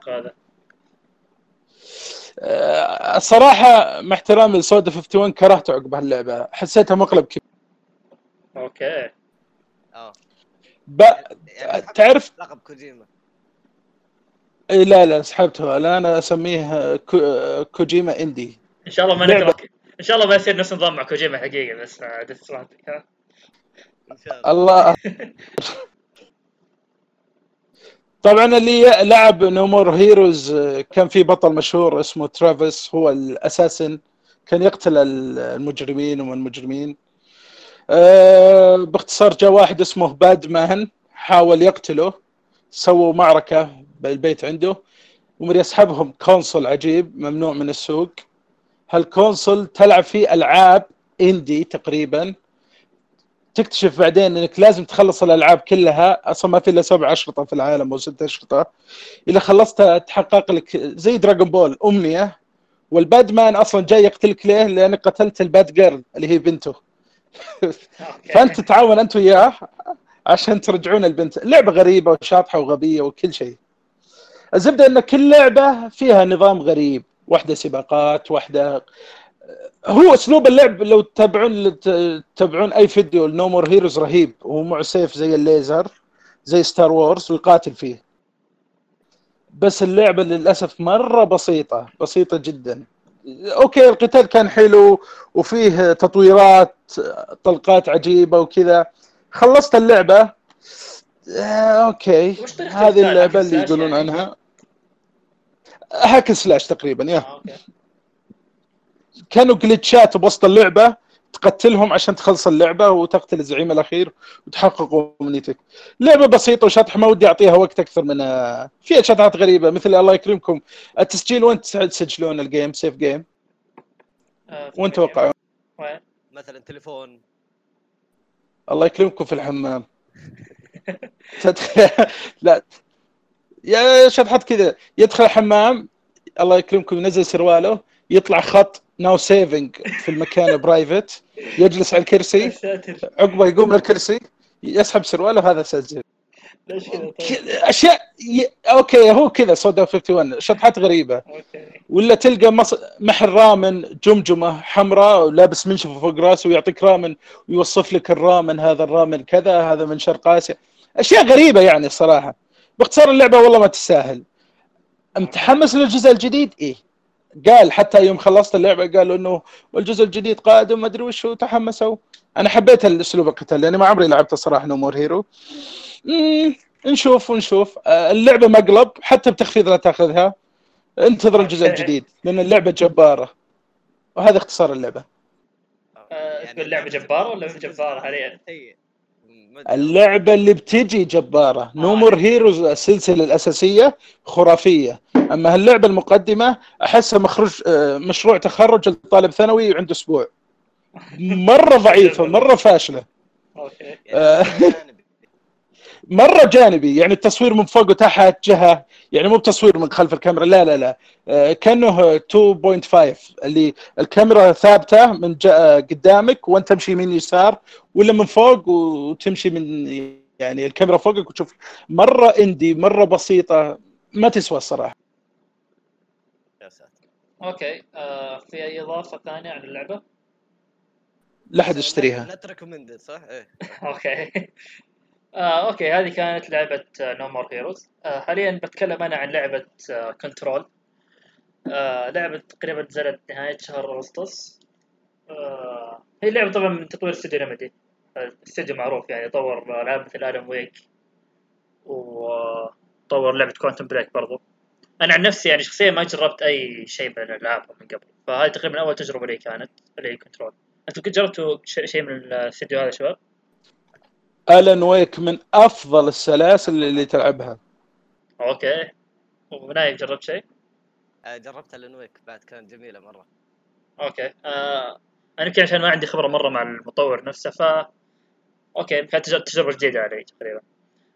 آه، الصراحة مع احترامي لسودا 51 كرهت عقب هاللعبة. حسيتها مقلب كبير. أوكي. ب... يعني تعرف لقب كوجيما. إيه، لا لا سحبته لا أنا أسميه كو... كوجيما إندي. إن شاء الله ما. نكره إن شاء الله ما يصير نفس النظام مع كوجيما حقيقة بس شاء الله. الله. طبعا اللي لعب No More Heroes كان في بطل مشهور اسمه ترافيس هو ال assassin. كان يقتل المجرمين ومن المجرمين آه، باختصار جاء واحد اسمه Badman حاول يقتله سووا معركة بالبيت عنده ومن يسحبهم console عجيب ممنوع من السوق. هال console تلعب فيه ألعاب indie تقريبا. تكتشف بعدين إنك لازم تخلص الألعاب كلها أصلا ما في إلا سبع أشرطة في العالم أو ست أشرطة. إذا خلصتها تحقق لك زي Dragon Ball أمنية. وال Badman أصلا جاي يقتلك ليه؟ لانك قتلت ال Bad Girl اللي هي بنته. فأنت تتعاون أنت وياه. عشان ترجعون البنت. لعبة غريبة وشاطحة وغبية وكل شيء. الزبدة إن كل لعبة فيها نظام غريب. واحدة سباقات واحدة هو أسلوب اللعب لو تتابعون تتابعون أي فيديو ل No More Heroes رهيب. هو معه سيف زي الليزر زي Star Wars ويقاتل فيه. بس اللعبة للأسف مرة بسيطة بسيطة جدا. okay القتال كان حلو وفيه تطويرات طلقات عجيبة وكذا. خلصت اللعبة آه، okay هذه؟ اللعبة اللي يقولون يعني؟ عنها hack slash تقريبا يا آه، كانوا glitch ات بوسط اللعبة تقتلهم عشان تخلص اللعبة وتقتل الزعيم الأخير وتحقق امنيتك. لعبة بسيطة وشاطحه ما ودي أعطيها وقت أكثر من فيها شطحات غريبة مثل الله يكرمكم التسجيل وين تسجلون ال game save game آه، وين توقعون؟ وين؟ مثلا تليفون الله يكرمكم في الحمام. لا. يا شطحات كذا. يدخل الحمام الله يكرمكم ينزل سرواله يطلع خط now saving في المكان private يجلس على الكرسي عقبه يقوم من الكرسي يسحب سرواله وهذا سجل. ليش كذا؟ طيب؟ أشياء ي... okay هو كذا Suda 51 شطحات غريبة. okay. ولا تلقى مص... محل رامن جمجمة حمراء ولابس منشفه فوق راسه ويعطيك رامن ويوصف لك الرامن هذا الرامن كذا هذا من شرق آسيا. أشياء غريبة يعني الصراحه باختصار اللعبة والله ما تستاهل. متحمس للجزء الجديد؟ إيه. قال حتى يوم خلصت اللعبة قالوا إنه والجزء الجديد قادم ما أدري وش تحمسوا. أنا حبيت الأسلوب القتال لأني ما عمري لعبت الصراحه No More Heroes نشوف ونشوف آه، اللعبة مقلب حتى بتخفيض لا تاخذها. انتظر الجزء. الجديد لأن اللعبة جبارة. وهذا اختصار اللعبة. آه، تقول لعبة جبارة ولا مش جبارة؟ حاليا؟ اللعبة اللي بتجي جبارة. No آه. More Heroes السلسلة الأساسية خرافية. أما هاللعبة المقدمة أحسها مخرج مشروع تخرج لطالب ثانوي عنده أسبوع. مرة ضعيفة مرة فاشلة. أوكي. يعني. مرة جانبي يعني التصوير من فوق وتحت جهة يعني مو بتصوير من خلف الكاميرا لا لا لا. آه، كأنه 2.5 اللي الكاميرا ثابتة من جا قدامك وانت تمشي يمين يسار ولا من فوق وتمشي من يعني الكاميرا فوقك وتشوف. مرة اندي مرة بسيطة ما تسوى الصراحة. يا ساتر. أوكي آه في أي إضافة ثانية عن اللعبة؟ لا حد يشتريها. لا ت recommended صح؟ إيه. أوكي. آه، أوكي هذه كانت لعبة No More Heroes حاليا بتكلم أنا عن لعبة Control آه لعبة تقريبا نزلت نهاية شهر أغسطس. آه هي لعبة طبعا من تطوير استوديو Remedy استوديو معروف يعني طور العاب مثل Alan Wake وطور لعبة Quantum Break برضو. أنا عن نفسي يعني شخصيا ما جربت أي شيء من الألعاب من قبل. فهذه تقريبا أول تجربة لي كانت اللي هي Control أنتم قد جربتوا شيء من الاستوديو هذا شباب؟ Alan Wake من أفضل السلاسل اللي تلعبها. أوكي. ونايف جربت شيء؟ آه، جربت Alan Wake بعد كانت جميلة مرة. أوكي. آه أنا يمكن عشان ما عندي خبرة مرة مع المطور نفسه ف أوكي كانت تج- تجربة جديدة علي تقريبا.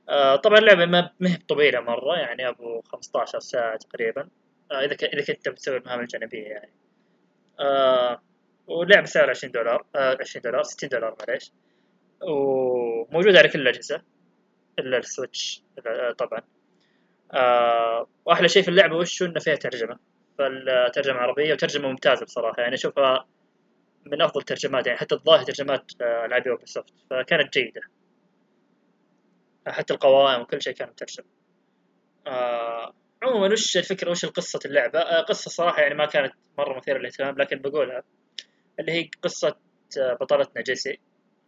آه طبعا اللعبة ما هي طويله مرة يعني أبو 15 ساعة تقريبا. آه إذا ك... إذا كنت بتسوي المهام الجانبية يعني. آه ولعبة سعر 20 دولار آه 20 دولار 60 دولار معليش. وموجودة على كل الأجهزة إلا ال Switch آه، طبعا. آه وأحلى شيء في اللعبة وش؟ إنه فيها ترجمة. فالترجمة عربية وترجمة ممتازة بصراحة. يعني اشوفها من أفضل الترجمات يعني حتى الظاهر ترجمات آه، العاب Ubisoft فكانت جيدة. حتى القوائم وكل شيء كان مترجم. آه عموما وش الفكرة؟ وش قصه اللعبة؟ آه قصة صراحة يعني ما كانت مرة مثيرة للاهتمام لكن بقولها اللي هي قصة آه، بطلتنا Jesse.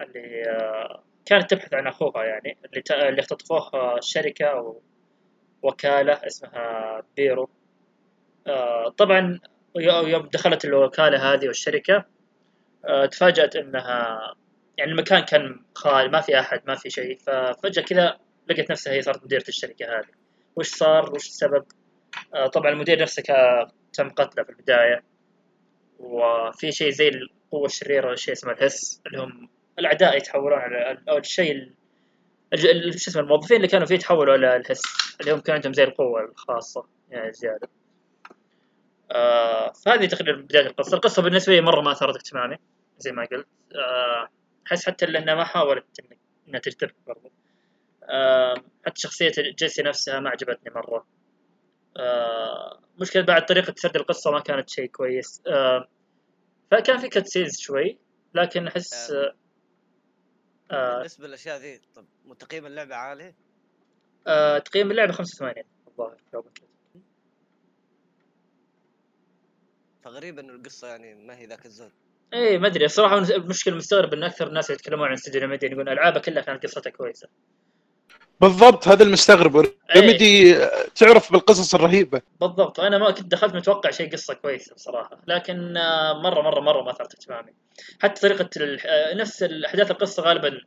اللي آه كانت تبحث عن أخوها يعني اللي. اللي اختطفوه آه، شركة أو وكالة اسمها بيرو. آه طبعا يو- يوم دخلت الوكالة هذه والشركة آه تفاجأت إنها يعني المكان كان خالي ما في أحد ما في شيء. ففجأة كذا لقيت نفسها هي صارت مديرة الشركة هذه. وش صار؟ وش السبب؟ طبعا المدير نفسه تم قتله في البداية. وفي شيء زي القوة الشريرة شيء اسمه الهس اللي هم الأعداء يتحولون على أو الشيء شو اسمه الموظفين اللي كانوا فيه يتحولوا على اللي هم كان عندهم زي القوة الخاصة يعني زيادة. آه فهذه تقريبا بداية القصة. القصة بالنسبة لي مرة ما أثارت اهتمامي زي ما قلت. آه أحس حتى لأنها ما حاولت إن- إنها تجذبك برضو. آه حتى شخصية جيسي نفسها ما عجبتني مرة. آه مشكلة بعد طريقة سرد القصة ما كانت شيء كويس. آه فكان في كاتسينز شوي لكن أحس آه. آه بالنسبة للأشياء ذي طب تقييم اللعبة عالي؟ آه تقييم اللعبة 85 الظاهر. فغريب انه القصة يعني ما هي ذاك الزود إيه ما أدري الصراحة المشكلة مستغرب إن أكثر الناس يتكلمون عن استوديو ريميدي يقولون ألعابها كلها كانت قصتها كويسة. بالضبط هذا المستغرب. ريميدي تعرف بالقصص الرهيبة. بالضبط. أنا ما كنت دخلت متوقع شيء قصة كويسة بصراحة. لكن آه، مرة مرة مرة ما اثرت اهتمامي. حتى طريقة آه، نفس أحداث القصة غالبا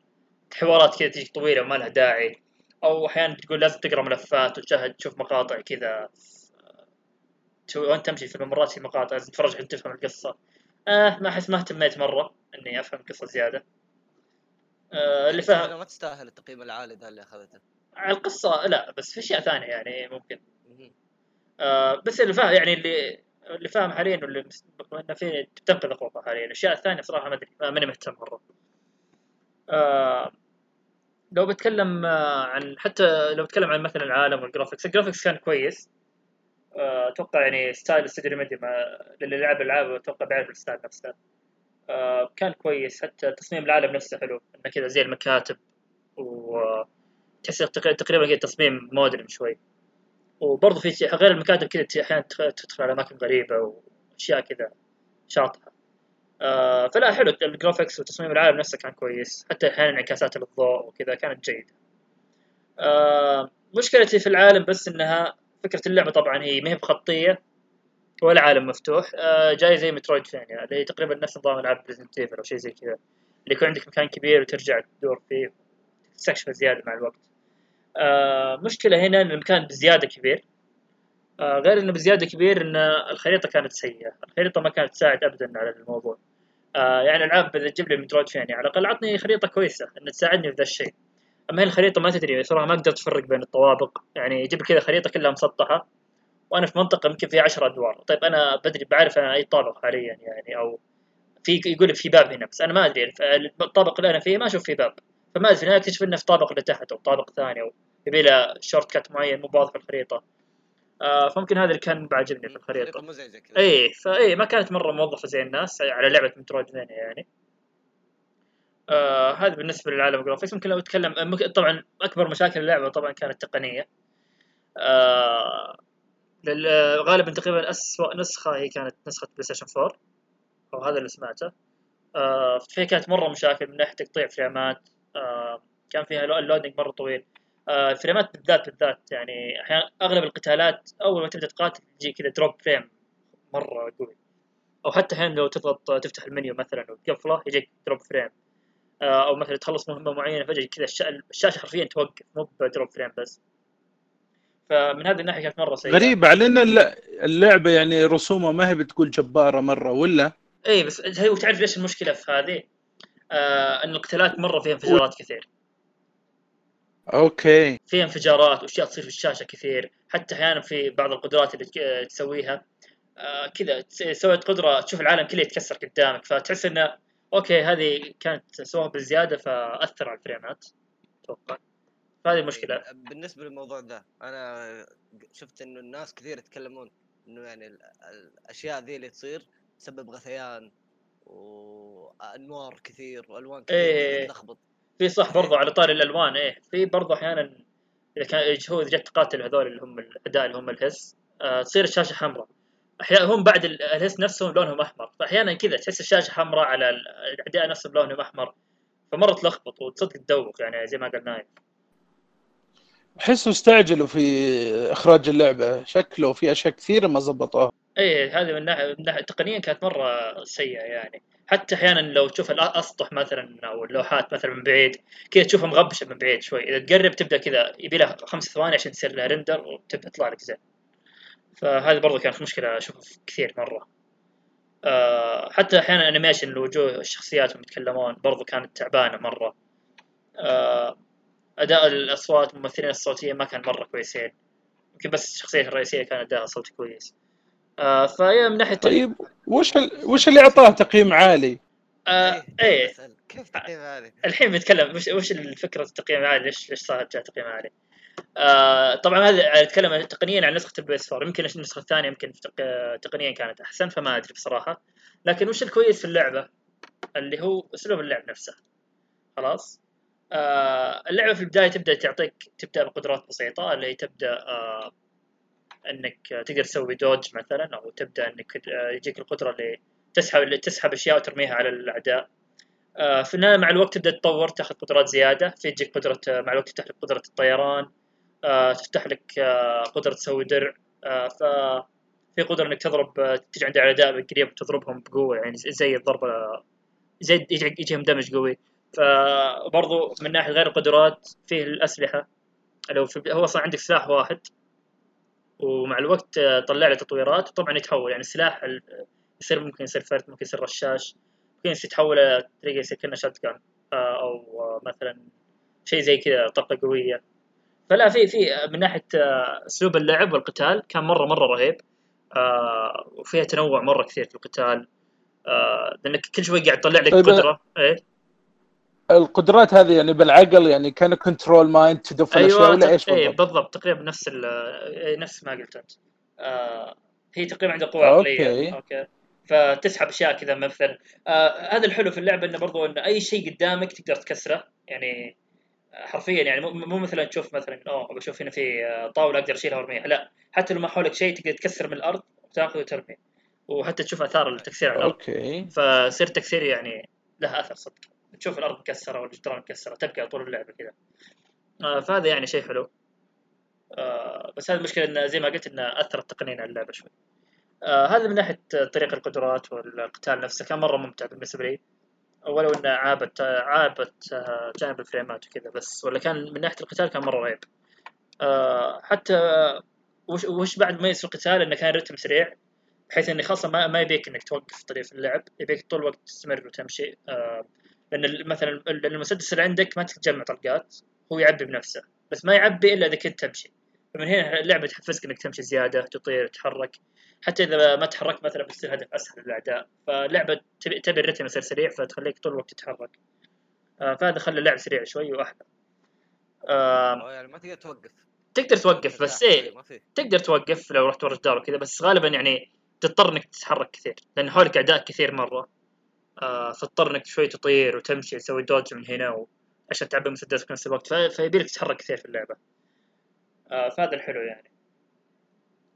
حوارات كذا تجي طويلة وما لها داعي. أو أحيانا تقول لازم تقرأ ملفات وتشاهد تشوف مقاطع كذا. وأنت تمشي في الممرات في مقاطع لازم تتفرج عشان تفهم القصة. آه ما احس ما اهتميت مرة إني أفهم القصة زيادة. آه اللي فاهم ما تستاهل التقييم العالي ذا اللي أخذته. على القصة لا بس في أشياء ثانية يعني ممكن. آه بس اللي فاهم يعني اللي اللي فاهم حاليا واللي مس- إنه في تنقذ اخوها حاليا الاشياء الثانية صراحة ما أدري ما- ماني مهتم مرة. آه لو بتكلم آه عن حتى لو بتكلم عن مثلا العالم وال graphics ال graphics كان كويس. آه، أتوقع يعني style استوديو Remedy ما للي لعب الالعاب أتوقع بيعرف ال style نفسه. آه، كان كويس. حتى تصميم العالم نفسه حلو. إنه كذا زي المكاتب و تحس تق- تقريبا كذا تصميم modern شوي. وبرضه في غير المكاتب كذا أحيانا تدخل على أماكن غريبة وأشياء كذا شاطحة. آه فلا حلو. ال graphics وتصميم العالم نفسه كان كويس. حتى أحيانا انعكاسات الضوء وكذا كانت جيدة. آه مشكلتي في العالم بس إنها فكرة اللعبة طبعا هي ما هي بخطية. ولا عالم مفتوح. آه جاي زي Metroidvania اللي تقريبا نفس نظام ألعاب Resident Evil أو شيء زي كذا اللي يكون عندك مكان كبير وترجع تدور فيه تستكشفه زياده مع الوقت. آه مشكلة هنا إن المكان بزيادة كبير. آه غير إنه بزيادة كبير إن الخريطة كانت سيئة. الخريطة ما كانت تساعد ابدا على الموضوع. يعني العاب إذا تجيب لي مترويد فيني على الأقل عطني خريطة كويسة ان تساعدني في ذا الشيء. أما هي الخريطة ما تدري صراحة ما قدرت أفرق بين الطوابق. يعني يجيب كذا خريطة كلها مسطحة. وأنا في منطقة يمكن فيها 10 أدوار. طيب أنا بدري بعرف أنا أي طابق حاليا يعني أو في يقول لك في باب هنا بس أنا ما أدري. الطابق اللي أنا فيه ما أشوف فيه باب. فما أدري أنا أكتشف إنه في طابق اللي تحت أو طابق ثاني أو يبي له shortcut معين مو واضح في الخريطة. آه فممكن هذا اللي ما كان بعجبني في الخريطة. مزعجه كذا. اي فاي ما كانت مرة موظفة زي الناس على لعبة Metroidvania يعني. آه هذا بالنسبة للعالم ال graphics. ممكن لو أتكلم طبعا أكبر مشاكل اللعبة طبعا كانت تقنية. آه غالبا تقريبا اسوء نسخة هي كانت نسخة PlayStation 4 أو هذا اللي سمعته. آه فيها كانت مرة مشاكل من ناحية تقطيع frame ات. آه كان فيها ال loading مرة طويل. آه ال frame ات بالذات بالذات يعني أحيانا أغلب القتالات أول ما تبدأ تقاتل تجي كذا drop frame مرة قوي. أو حتى أحيانا لو تضغط تفتح المنيو مثلا وتقفله يجيك drop frame آه أو مثلا تخلص مهمة معينة فجأة كذا الشاشة حرفيا توقف مو ب drop frame بس. فمن هذه الناحية كانت مرة سيئة. غريب على إن اللعبة يعني رسومها ما هي بتقول جبارة مرة ولا؟ اي بس هي وتعرف ليش المشكلة في هذه؟ آه ان القتالات مرة فيها انفجارات كثير. أوكي. فيها انفجارات وأشياء تصير في الشاشة كثير. حتى أحيانا في بعض القدرات اللي تسويها. آه كذا سويت قدرة تشوف العالم كله يتكسر قدامك فتحس إنه أوكي هذه كانت سووها بالزيادة فأثر على ال frame ات. أتوقع. فهذه المشكلة بالنسبة للموضوع ده أنا شفت إنه الناس كثير يتكلمون إنه يعني الأشياء ذي اللي تصير تسبب غثيان وأنوار كثير وألوان كثير إيه تلخبط في صح برضو على طاري الألوان إيه. في برضو أحيانا إذا كان هو إذا جت تقاتل هذول اللي هم الاعداء اللي هم الهس آه تصير الشاشة حمراء. أحيانا هم بعد الهس نفسهم لونهم أحمر. فاحيانا كذا تحس الشاشة حمراء على الاعداء نفسهم لونهم أحمر فمرة تلخبط وتصدق تدوخ يعني زي ما قال احسوا استعجلوا في إخراج اللعبة. شكله في أشياء كثيرة ما ضبطوها. إيه هذه من ناحيه من ناحيه تقنيا كانت مرة سيئة يعني. حتى أحيانا لو تشوف الاسطح مثلا أو اللوحات مثلا من بعيد كذا تشوفها مغبشة من بعيد شوي. إذا تقرب تبدأ كذا يبي لها خمس ثواني عشان تصير لها رندر وتبدأ تطلع لك زين. فهذه برضو كانت مشكلة أشوفها كثير مرة. أه حتى أحيانا animation الوجوه الشخصيات اللي يتكلمون برضو كانت تعبانة مرة. أه أداء الأصوات الممثلين الصوتية ما كان مرة كويسين يمكن بس الشخصية الرئيسية كان أداءها صوتي كويس آه فهي من ناحية طيب وش ال... وش اللي أعطاه تقييم عالي؟ آه إيه كيف تقييم عالي؟ الحين بنتكلم وش وش الفكرة التقييم العالي ليش ليش صار جاء تقييم عالي؟ آه طبعا هذا أتكلم تقنيا عن نسخة ال PS4 يمكن النسخة الثانية يمكن تقنيا كانت أحسن فما أدري بصراحة لكن وش الكويس في اللعبة؟ اللي هو أسلوب اللعب نفسه خلاص؟ آه اللعبة في البداية تبدأ تعطيك تبدأ بقدرات بسيطة اللي هي تبدأ آه إنك تقدر تسوي دوج مثلا أو تبدأ إنك يجيك القدرة اللي تسحب تسحب أشياء وترميها على الأعداء. آه في النهاية مع الوقت تبدأ تطور تاخذ قدرات زيادة في تجيك قدرة مع الوقت تفتح لك قدرة الطيران آه تفتح لك آه قدرة تسوي درع. آه ف في قدرة إنك تضرب تجي عند الاعداء قريب وتضربهم بقوة يعني زي الضربة زي يجيهم دمج قوي. فبرضو من ناحية غير القدرات فيه الأسلحة. لو في هو أصلا عندك سلاح واحد ومع الوقت طلع له تطويرات وطبعا يتحول. يعني السلاح يصير ممكن يصير فرد ممكن يصير رشاش ممكن يتحول تلاقيه يصير كأنه شات جان أو مثلا شيء زي كذا طاقة قوية. فلا في في من ناحية أسلوب اللعب والقتال كان مرة مرة رهيب. وفيها تنوع مرة كثير في القتال. لأنك كل شوي قاعد تطلع لك طيب قدرة. إيه؟ القدرات هذه يعني بالعقل يعني كان control mind تدف أيوة الاشياء ولا إيش بالضبط؟ اي بالضبط تقريبا نفس نفس ما قلت أنت. آه هي تقريبا عندها قوة عقلية. أوكي. فتسحب أشياء كذا مثلا آه هذا الحلو في اللعبة إنه برضو انه أي شيء قدامك تقدر تكسره. يعني حرفيا يعني مو مثلا تشوف مثلا أوه بشوف هنا في طاولة أقدر أشيلها وأرميها. لا حتى لو ما حولك شيء تقدر تكسر من الأرض وتأخذ وترمي. وحتى تشوف آثار التكسير على الأرض. أوكي. فصير تكسير يعني له أثر صدق. تشوف الأرض مكسرة والجدران مكسرة تبقى طول اللعبة كذا. آه فهذا يعني شيء حلو. آه بس هذه المشكلة انه زي ما قلت انه اثر التقنين على اللعبة شوي. آه هذا من ناحية طريق القدرات والقتال نفسه كان مرة ممتع بالنسبة لي. ولو انها عابت عابت آه، جانب الفريمات وكذا بس ولا كان من ناحية القتال كان مرة رهيب آه، حتى وش, وش بعد ميز في القتال؟ إنه كان رتم سريع بحيث إنه خاصة ما, ما يبيك إنك توقف طريق اللعب يبيك طول الوقت تستمر وتمشي. آه، لأن مثلا ال- المسدس اللي عندك ما تجمع طلقات هو يعبي بنفسه بس ما يعبي إلا إذا كنت تمشي. فمن هنا اللعبة تحفزك إنك تمشي زيادة تطير تتحرك. حتى إذا ما تحركت مثلا بتصير هدف أسهل للأعداء. فاللعبه تبي الرتم يصير سريع فتخليك طول الوقت تتحرك. آه، فهذا خلى اللعب سريع شوي وأحلى. آه، يعني ما تقدر توقف. تقدر توقف بس. إيه تقدر توقف لو رحت ورا جدار وكذا بس غالبا يعني تضطر إنك تتحرك كثير لأن حولك أعداء كثير مرة. آه فتضطر انك شوي تطير وتمشي تسوي دوج من هنا و... عشان تعبي مسدسك في نفس الوقت. ف... فيبيلك تتحرك كثير في اللعبة. آه فهذا الحلو يعني.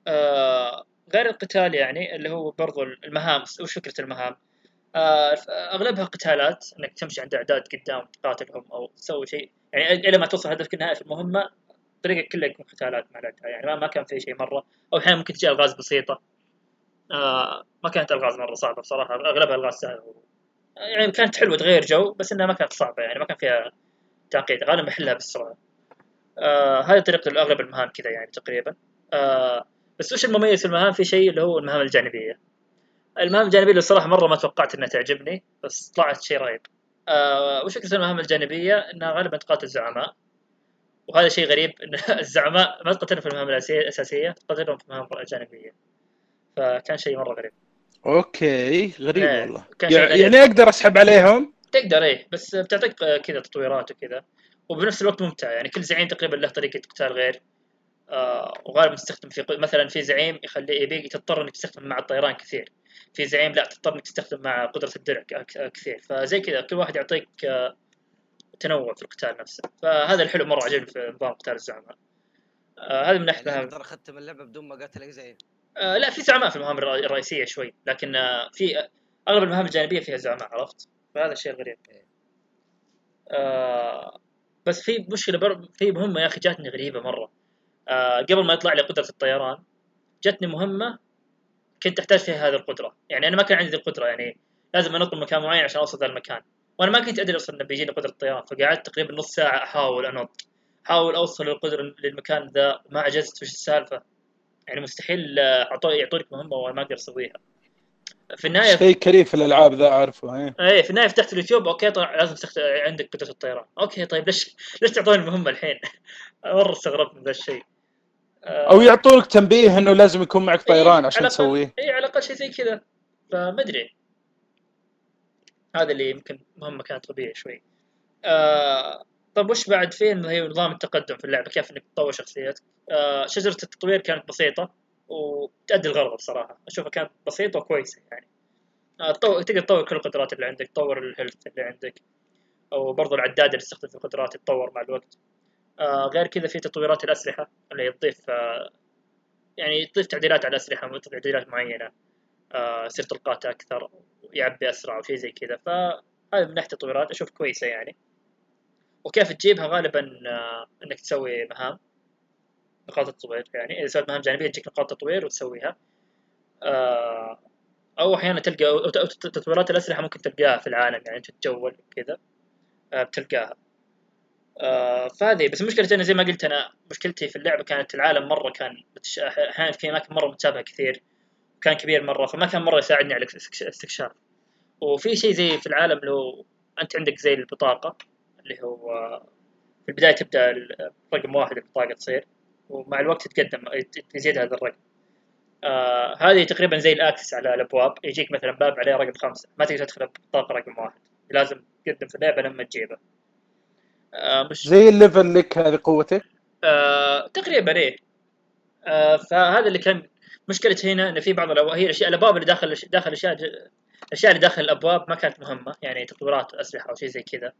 آه غير القتال يعني اللي هو برضو المهام وش فكرة المهام؟ أغلبها قتالات إنك تمشي عند أعداد قدام تقاتلهم أو تسوي شيء. يعني إلى ما توصل هدفك النهائي في المهمة طريقك كلها يكون قتالات الأعداء. يعني ما, ما كان في شيء مرة. أو أحيانا ممكن تجي ألغاز بسيطة. آه ما كانت ألغاز مرة صعبة بصراحة. أغلبها ألغاز سهلة. يعني كانت حلوة تغير جو بس إنها ما كانت صعبة يعني ما كان فيها تعقيد. غالبا بحلها بالسرعة. آه هذه طريقة اغلب المهام كذا يعني تقريبا. آه بس وش المميز في المهام؟ في شيء اللي هو المهام الجانبية. المهام الجانبية اللي الصراحه مرة ما توقعت إنها تعجبني بس طلعت شيء رهيب آه وش فكره المهام الجانبية؟ إنها غالبا تقاتل زعماء وهذا شيء غريب إن الزعماء ما تقتلهم في المهام الأساسية تقتلهم في المهام الجانبية. فكان شيء مرة غريب. أوكي غريب إيه، والله. كان شيء يع- غريب. يعني أقدر أسحب عليهم؟ تقدر إيه بس بتعطيك كذا تطويرات وكذا. وبنفس الوقت ممتع يعني كل زعيم تقريبا له طريقة قتال غير آه وغالبا تستخدم في مثلا في زعيم يخلي يبيك تضطر إنك تستخدم مع الطيران كثير. في زعيم لا تضطر إنك تستخدم مع قدرة الدرع كثير. فزي كذا كل واحد يعطيك آه، تنوع في القتال نفسه. فهذا الحلو مرة عجبني في نظام قتال الزعماء. آه هذا من ناحيه يعني مهام أقدر أختم اللعبة بدون ما أقاتل أي زعيم. آه لا في زعماء في المهام الر- الرئيسية شوي لكن آه في آه، أغلب المهام الجانبية فيها زعماء عرفت؟ فهذا الشيء الغريب آه بس في مشكلة بر... في مهمة يا أخي جاتني غريبة مرة. آه قبل ما يطلع لي قدرة الطيران جتني مهمة كنت أحتاج فيها هذه القدرة. يعني أنا ما كان عندي القدرة يعني لازم أنط من مكان معين عشان أوصل ذا المكان. وأنا ما كنت أدري أصلا إنه بيجيني قدرة الطيران فقعدت تقريبا نص ساعة أحاول أنط. أحاول أوصل للقدره للمكان ذا ما عجزت وش السالفة؟ يعني مستحيل يعطونك مهمة وأنا ما أقدر أسويها. في النهاية شيء كريم في الألعاب ذا عارفه إيه. إيه في النهاية فتحت اليوتيوب أوكي طلع لازم تخت... عندك قدره الطيران. أوكي طيب ليش ليش تعطوني المهمة الحين؟ مرة استغربت من ذا الشيء. آه، أو يعطونك تنبيه إنه لازم يكون معك طيران إيه، عشان على تسويه. اي على الأقل شيء زي كذا. فما أدري. هذا اللي يمكن مهمة كانت طبيعي شوي. آه. طب وش بعد في إنه هي نظام التقدم في اللعبة؟ كيف إنك تطور شخصيتك؟ آه شجرة التطوير كانت بسيطة وتأدي الغرض بصراحة. أشوفها كانت بسيطة وكويسة يعني. آه تطور تقدر تطور كل القدرات اللي عندك تطور الهيلث اللي عندك أو برضو العداد اللي تستخدم في القدرات يتطور مع الوقت. آه غير كذا في تطويرات الأسلحة اللي تضيف آه يعني تضيف تعديلات على الأسلحة تعديلات معينة. آه يصير طلقاته أكثر يعبي أسرع وشيء زي كذا. فهذا من ناحية التطويرات أشوف كويسة يعني. وكيف تجيبها غالبا آه إنك تسوي مهام نقاط التطوير يعني إذا سويت مهام جانبية تجيك نقاط تطوير وتسويها. آه أو أحيانا تلقى تطويرات الأسلحة ممكن تلقاها في العالم يعني تتجول كذا آه بتلقاها. فهذه بس المشكلة انه زي ما قلت أنا مشكلتي في اللعبة كانت العالم مرة كان أحيانا في أماكن مرة متشابهة كثير كان كبير مرة فما كان مرة يساعدني على الاستكش- الاستكشاف وفي شيء زي في العالم لو أنت عندك زي البطاقة اللي هو في البداية تبدأ رقم واحد البطاقة تصير ومع الوقت تتقدم يزيد هذا الرقم. آه هذه تقريبا زي الأكسس على الأبواب يجيك مثلا باب عليه رقم خمسة ما تقدر تدخل بطاقة رقم واحد. لازم تقدم في اللعبة لما تجيبه. آه مش زي ال level لك هذه قوتك؟ آه تقريبا إيه. آه فهذا اللي كان مشكلة هنا إن في بعض الأبواب هي الاشياء الأبواب اللي داخل داخل الاشياء الاشياء اللي داخل الأبواب ما كانت مهمة يعني تطويرات اسلحة أو شيء زي كذا.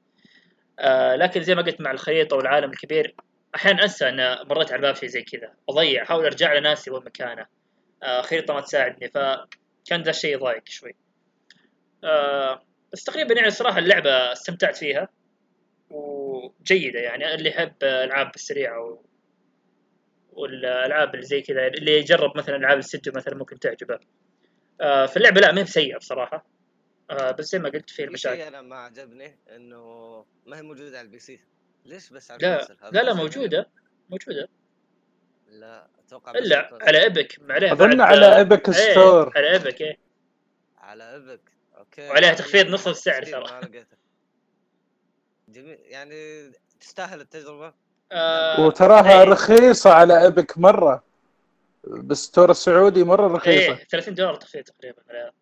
آه لكن زي ما قلت مع الخريطة والعالم الكبير أحيانا أنسى أن مريت على الباب شيء زي كذا. أضيع أحاول أرجع لناسي وين مكانه. آه خريطة ما تساعدني فكان ذا الشيء يضايق شوي. آه بس تقريبا يعني الصراحة اللعبة استمتعت فيها وجيدة يعني. اللي يحب ألعاب السريعة و... والألعاب اللي زي كذا اللي يجرب مثلا ألعاب الاستديو مثلا ممكن تعجبه. آه فاللعبة لا ما هي سيئة بصراحة. آه بس زي ما قلت في في المشاكل؟ شيء أنا ما عجبني إنه ما هي موجودة على ال PC. ليش بس على لا لا لا موجودة موجودة. لا أتوقع بس إلا. على Epic عليها أظن على Epic إيه، store على Epic إيه. على Epic أوكي وعليها تخفيض نص السعر ترى. جميل يعني تستاهل التجربة؟ آه وتراها إيه. رخيصة على Epic مرة. بال store السعودي مرة رخيصة. إيه 30 دولار تخفيض تقريبا عليها.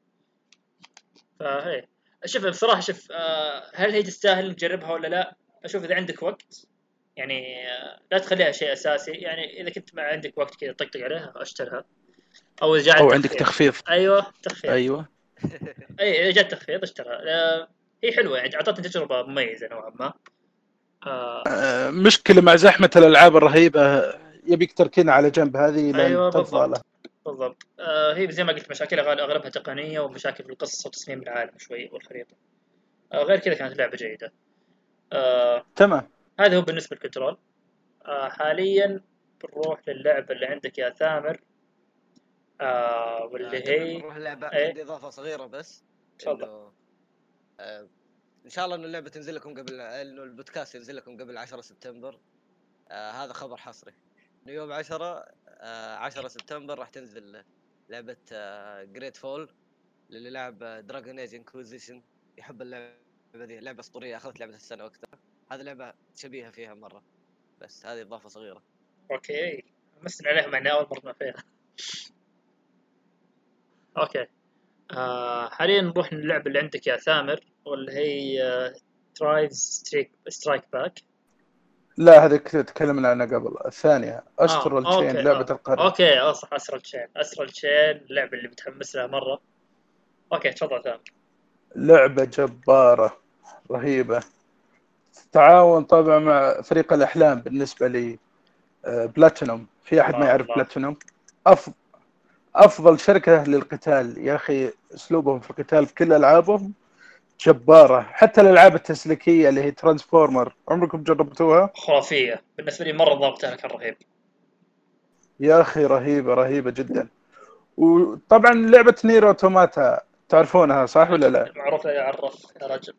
فهي. شوف بصراحة شوف آه هل هي تستاهل نجربها ولا لا؟ أشوف إذا عندك وقت يعني آه لا تخليها شيء أساسي. يعني إذا كنت ما عندك وقت كذا طقطق عليها اشترها أو إذا جاء أو عندك تخفيض. أيوه تخفيض. أيوه. أي إذا جاء تخفيض اشترها آه هي حلوة يعني أعطتني تجربة مميزة نوعا ما. آه. مشكلة مع زحمة الألعاب الرهيبة يبيك تركينها على جنب هذه لين أيوة، تفضى بالضبط. بالضبط. آه هي زي ما قلت مشاكلها أغلبها تقنية ومشاكل في القصة وتصميم العالم شوي والخريطة. آه غير كذا كانت لعبة جيدة. آه تمام. هذا هو بالنسبة للكنترول. آه حاليا بنروح للعبة اللي عندك يا ثامر. آه واللي هي نروح اللعبه إيه. عندي إضافة صغيرة بس. تفضل. آه، إن شاء الله انه اللعبة تنزل لكم قبل إنه البودكاست ينزل لكم قبل 10 سبتمبر. آه هذا خبر حصري. إنه يوم 10 آه 10 سبتمبر راح تنزل لعبة آه GreedFall للي لعب Dragon Age Inquisition يحب اللعبة دي لعبة أسطورية أخذت لعبة السنة وقتها هذه لعبة شبيهة فيها مرة بس هذه إضافة صغيرة. okay. مسنا عليها مع إني أول مرة فيها. okay. آه حاليا نروح للعبة اللي عندك يا ثامر واللي هي آه ستريك strike back لا هذه كنت تكلمنا عنها قبل. الثانية Astral okay، Chain لعبة آه. القرن okay آه صح Astral Chain Astral Chain اللعبة اللي متحمس لها مرة. okay تفضل ثامر لعبة جبارة رهيبة. تعاون طبعا مع فريق الأحلام بالنسبة لي آه، بلاتينوم في أحد ما يعرف. بلاتينوم أف... أفضل شركة للقتال. يا أخي أسلوبهم في القتال بكل ألعابهم جبارة. حتى الألعاب التسليكية اللي هي Transformer عمركم جربتوها؟ خرافية. بالنسبة لي مرة ضابطها كان رهيب. يا أخي رهيبة رهيبة جدا. وطبعا لعبة Nier Automata تعرفونها صح ولا لا؟ معروف لا يعرف يا رجل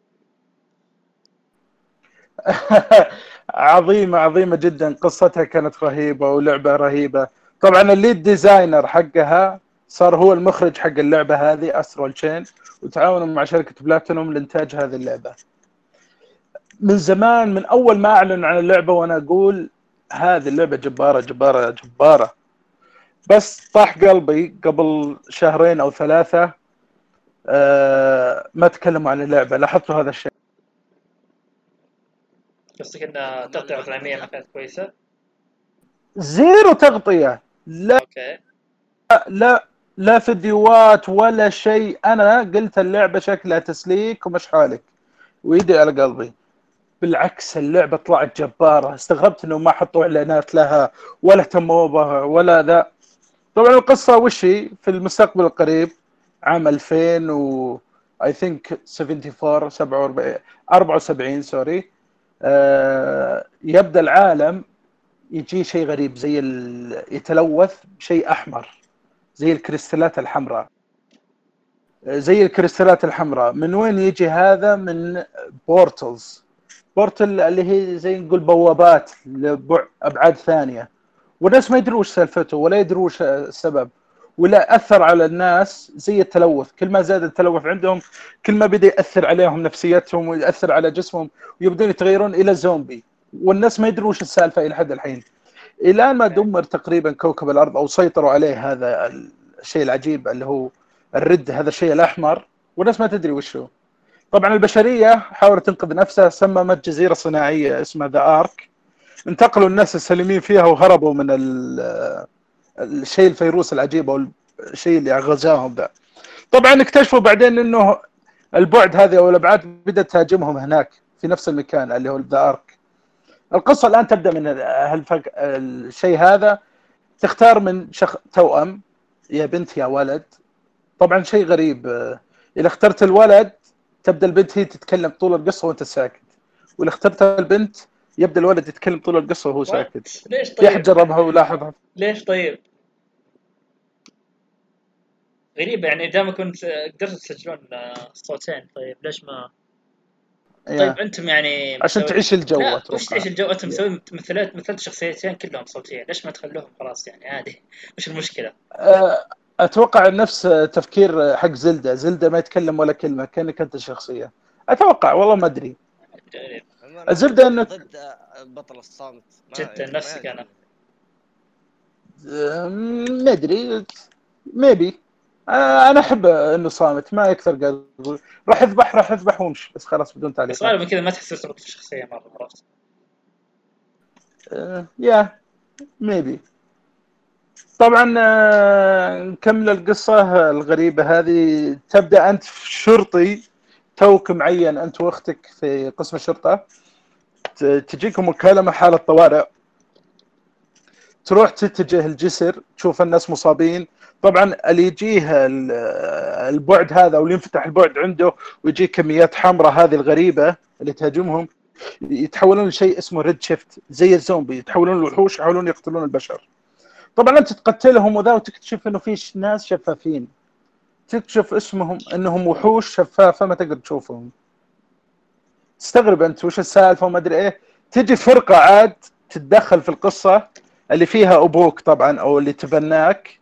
عظيمة عظيمة جدا. قصتها كانت رهيبة ولعبة رهيبة. طبعا ال lead designer حقها صار هو المخرج حق اللعبة هذه Astral Chain وتعاونوا مع شركة بلاتينوم لإنتاج هذه اللعبة. من زمان من أول ما اعلنوا عن اللعبة وأنا أقول هذه اللعبة جبارة جبارة جبارة. بس طاح قلبي قبل شهرين أو ثلاثة آه ما تكلموا عن اللعبة لاحظتوا هذا الشيء. قصدك ان التغطيه الاعلاميه ما كانت كويسة؟ zero تغطية. لا okay. لا. لا فيديوهات ولا شيء. أنا قلت اللعبة شكلها تسليك ومش حالك وايدي على قلبي. بالعكس اللعبة طلعت جبارة. استغربت انه ما حطوا إعلانات لها ولا اهتموا بها ولا ذا. طبعا القصة وش هي؟ في المستقبل القريب عام 2000 و I think 74 47 74 sorry يبدأ العالم يجي شيء غريب زي ال... يتلوث بشيء أحمر. زي الكريستالات الحمراء. زي الكريستالات الحمراء. من وين يجي هذا؟ من portals. portal اللي هي زي نقول بوابات لابعاد ثانية. والناس ما يدروا وش سالفته ولا يدروا وش السبب. ولا أثر على الناس زي التلوث. كل ما زاد التلوث عندهم كل ما بدأ يأثر عليهم نفسيتهم ويأثر على جسمهم ويبدون يتغيرون إلى زومبي. والناس ما يدروا وش السالفة إلى حد الحين. إلى ما دمر تقريبا كوكب الأرض أو سيطروا عليه هذا الشيء العجيب اللي هو الرد هذا الشيء الأحمر. والناس ما تدري وش هو. طبعا البشرية حاولت تنقذ نفسها صممت جزيرة صناعية اسمها The Ark انتقلوا الناس السالمين فيها وهربوا من الشيء الفيروس العجيب أو الشيء اللي غزاهم ذا. طبعا اكتشفوا بعدين إنه البعد هذه أو الأبعاد بدأت تهاجمهم هناك في نفس المكان اللي هو The Ark القصة الآن تبدأ من هالفك... الشيء هذا تختار من شخ... توأم يا بنت يا ولد طبعا شيء غريب إذا اخترت الولد تبدأ البنت هي تتكلم طول القصة وأنت ساكت وإذا اخترت البنت يبدأ الولد يتكلم طول القصة وهو ساكت ليش في احد طيب؟ جربها ولاحظها ليش طيب؟ غريبه يعني دام كنت قدرتوا تسجلون آه، صوتين طيب ليش ما. طيب أنتم يعني عشان مسوي- تعيش الجو أتوقع. وش تعيش الجو أنتم مسوي مثلت مثلت شخصيتين كلهم صوتيين ليش ما تخلوهم؟ خلاص يعني عادي. وش المشكلة؟ آه، أتوقع نفس تفكير حق زلدة. زلدة ما يتكلم ولا كلمة كأنك أنت شخصية. أتوقع والله ما أدري. الزبدة أنا إنه- ضد بطل الصامت. جداً، نفسك. أنا. آه، ما أدري. ميبي أنا أحب إنه صامت ما يكثر قال راح يذبح راح يذبح وامشي بس خلاص بدون بس تعليق غالبا كذا ما تحس ترتبط بالشخصيه مرة عرفت؟ يا ميبي طبعا آه، نكمل القصة الغريبة هذه تبدأ أنت في شرطي توك معين أنت وأختك في قسم الشرطة ت- تجيكم مكالمة حالة طوارئ تروح تتجه الجسر تشوف الناس مصابين طبعا اللي يجيه ال- البعد هذا واللي ينفتح البعد عنده ويجيه كميات حمراء هذه الغريبة اللي تهاجمهم يتحولون لشيء اسمه Red Shift زي الزومبي يتحولون لوحوش يحاولون يقتلون البشر. طبعا أنت تقتلهم وذا وتكتشف إنه في ناس شفافين. تكتشف اسمهم إنهم وحوش شفافة ما تقدر تشوفهم. تستغرب أنت وش السالفة وما أدري إيه. تجي فرقة عاد تتدخل في القصة اللي فيها أبوك طبعا أو اللي تبناك.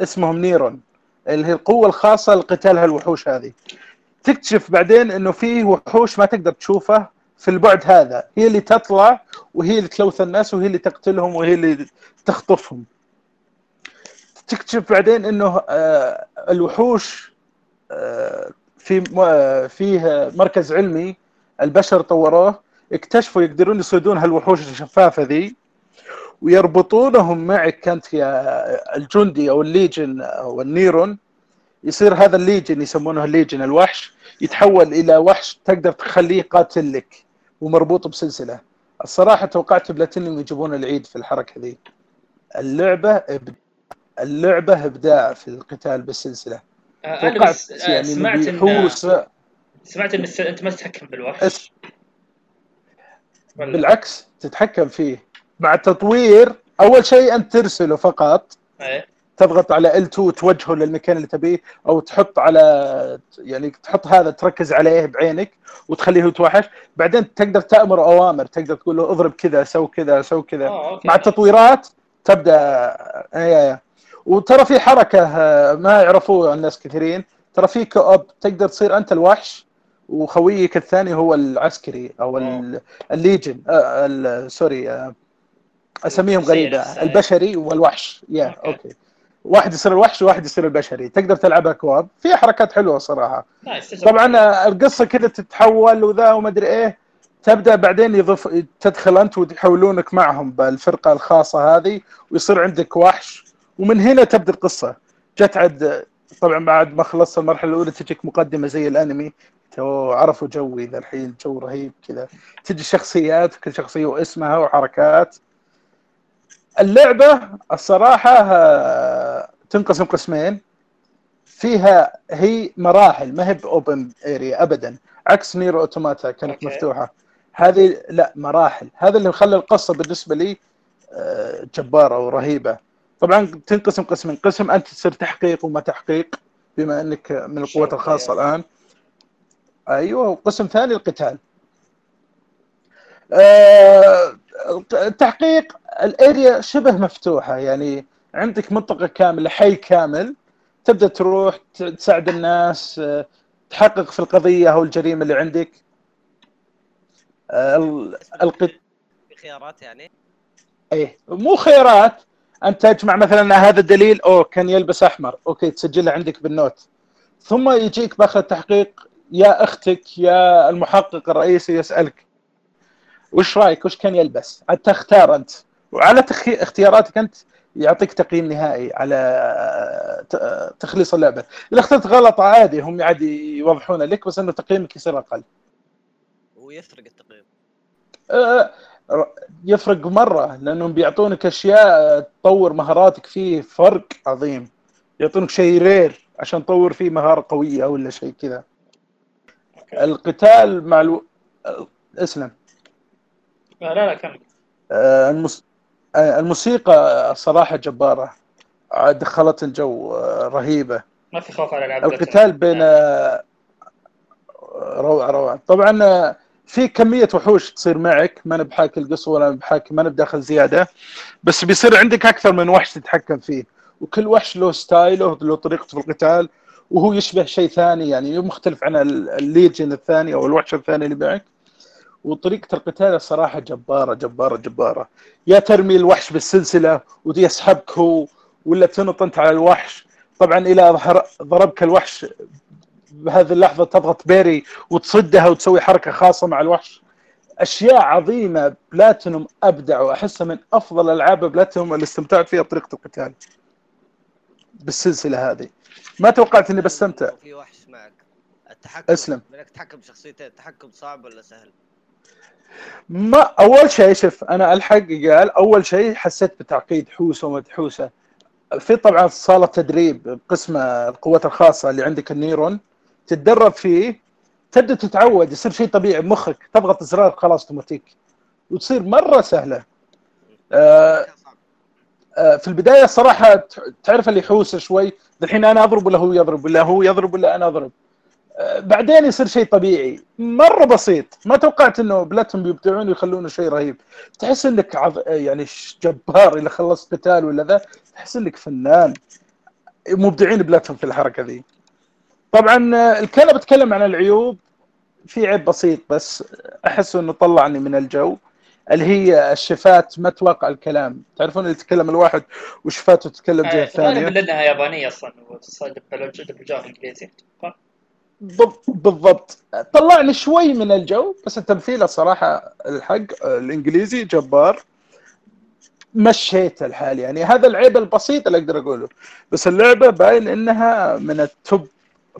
اسمهم Neuron اللي هي القوة الخاصة لقتال هالوحوش هذه. تكتشف بعدين إنه في وحوش ما تقدر تشوفه في البعد هذا. هي اللي تطلع وهي اللي تلوث الناس وهي اللي تقتلهم وهي اللي تخطفهم. تكتشف بعدين إنه آه، الوحوش آه، في آه، فيه مركز علمي البشر طوروه اكتشفوا يقدرون يصيدون هالوحوش الشفافة ذي. ويربطونهم معك كانت يا الجندي أو ال Legion أو ال Neuron. يصير هذا ال Legion يسمونه ال Legion الوحش يتحول إلى وحش تقدر تخليه قاتل لك ومربوط بسلسلة. الصراحة توقعت بلاتينيوم يجيبون العيد في الحركة ذي. اللعبة إب... اللعبة إبداع في القتال بالسلسلة. آه، توقعت بس آه، يعني سمعت بيحوس. سمعت إن أنت ما تتحكم بالوحش؟ بالعكس تتحكم فيه. مع التطوير أول شيء انت ترسله فقط. إيه. تضغط على L2 توجهه للمكان اللي تبيه أو تحط على يعني تحط هذا تركز عليه بعينك وتخليه يتوحش بعدين تقدر تأمر أوامر تقدر تقول له اضرب كذا سو كذا سو كذا. okay. مع التطويرات تبدأ. اي اي وترى في حركة آه، ما يعرفوها الناس كثيرين. ترى في co-op تقدر تصير أنت الوحش وخويك الثاني هو العسكري أو ال Legion آه، ال- sorry آه، أسميهم غريبة. البشري والوحش. yeah okay. okay. واحد يصير الوحش وواحد يصير البشري. تقدر تلعبها co-op في حركات حلوة صراحة. طبعا آه، القصة كذا تتحول وذا وما أدري إيه. تبدأ بعدين يضيف تدخل أنت ويحولونك معهم بالفرقة الخاصة هذه ويصير عندك وحش. ومن هنا تبدأ القصة. جت عد طبعا بعد ما خلصت المرحلة الأولى تجيك مقدمة زي الأنمي. تو عرفوا جوي ذا الحين الجو رهيب كذا. تجي شخصيات كل شخصية واسمها وحركات. اللعبة الصراحة آه، تنقسم قسمين. فيها هي مراحل ما هي ب open area ابدا. عكس Nier Automata كانت okay. مفتوحة. هذه لا مراحل. هذا اللي خلى القصة بالنسبة لي آه، جبارة ورهيبة. طبعا تنقسم قسمين. قسم أنت تصير تحقيق وما تحقيق بما إنك من القوات الخاصة. الآن. أيوه. وقسم ثاني القتال. آه، التحقيق الاريا شبه مفتوحة. يعني عندك منطقة كاملة حي كامل. تبدأ تروح تساعد الناس آه، تحقق في القضية أو الجريمة اللي عندك. آه، ال- القت... خيارات يعني؟ إيه مو خيارات. أنت تجمع مثلا هذا الدليل أوه كان يلبس أحمر. أوكي تسجله عندك بالنوت. ثم يجيك بآخر التحقيق يا أختك يا المحقق الرئيسي يسألك. وش رأيك؟ وش كان يلبس؟ عاد تختار أنت. وعلى تخ... اختياراتك أنت يعطيك تقييم نهائي على ت- تخليص اللعبة. إذا اخترت غلط عادي هم عادي يوضحون لك بس إنه تقييمك يصير أقل. ويفرق التقييم. آه، يفرق مرة لأنهم بيعطونك أشياء تطور مهاراتك فيه فرق عظيم. يعطونك شيء رير عشان تطور فيه مهارة قوية ولا شيء كذا. القتال مع ألو... آه، اسلم. لا لا كمل. آه،. آه، الموسيقى جبارة. عاد دخلت الجو آه، رهيبة. ما في خوف على العاب القتال بين روعة روعة. طبعا في كمية وحوش تصير معك. ما بحاكي القصة ولا بحاكي ما بداخل زيادة. بس بيصير عندك أكثر من وحش تتحكم فيه. وكل وحش له ستايله له طريقته في القتال وهو يشبه شيء ثاني. يعني مختلف عن ال- الليجن الثاني أو الوحش الثاني اللي معك. وطريقة القتال الصراحة جبارة جبارة جبارة. يا ترمي الوحش بالسلسلة ويسحبك هو ولا تنط أنت على الوحش. طبعا إلى ضربك الوحش بهذه اللحظة تضغط parry وتصدها وتسوي حركة خاصة مع الوحش. أشياء عظيمة بلاتينوم ابدعوا احسها من أفضل ألعاب بلاتينوم اللي استمتعت فيها بطريقه القتال بالسلسلة هذه. ما توقعت إني بستمتع. في وحش معك. التحكم أسلم. انك تتحكم بشخصيتين التحكم صعب ولا سهل؟ ما أول شيء شوف أنا ألحق قال أول شيء حسيت بتعقيد حوسه ومدحوسه في طبعا صاله تدريب قسم القوات الخاصة اللي عندك النيرون تتدرب فيه تبدأ تتعود يصير شيء طبيعي بمخك تضغط زرار خلاص أوتوماتيك وتصير مرة سهلة. آه. آه، في البداية صراحة ت- تعرف اللي يحوس شوي؟ الحين أنا أضرب ولا هو يضرب؟ ولا هو يضرب ولا أنا أضرب؟ بعدين يصير شيء طبيعي. مرة بسيط. ما توقعت إنه بلاتهم بيبدعون ويخلونه شيء رهيب. تحس إنك عض... يعني جبار إذا خلصت قتال ولا ذا. تحس إنك فنان. مبدعين بلاتهم في الحركة ذي. طبعا آه، الكلام بتكلم عن العيوب. في عيب بسيط بس أحس إنه طلعني من الجو. اللي هي الشفات ما توقع الكلام. تعرفون اللي يتكلم الواحد وشفاته تتكلم جهة غالبا ثانية؟ لانها يابانية أصلا دبلجوها انجليزي بال- بالضبط. طلعني شوي من الجو بس التمثيل الصراحة الحق الإنجليزي جبار. مشيت الحال يعني. هذا العيب البسيط اللي أقدر أقوله. بس اللعبة باين إنها من ال top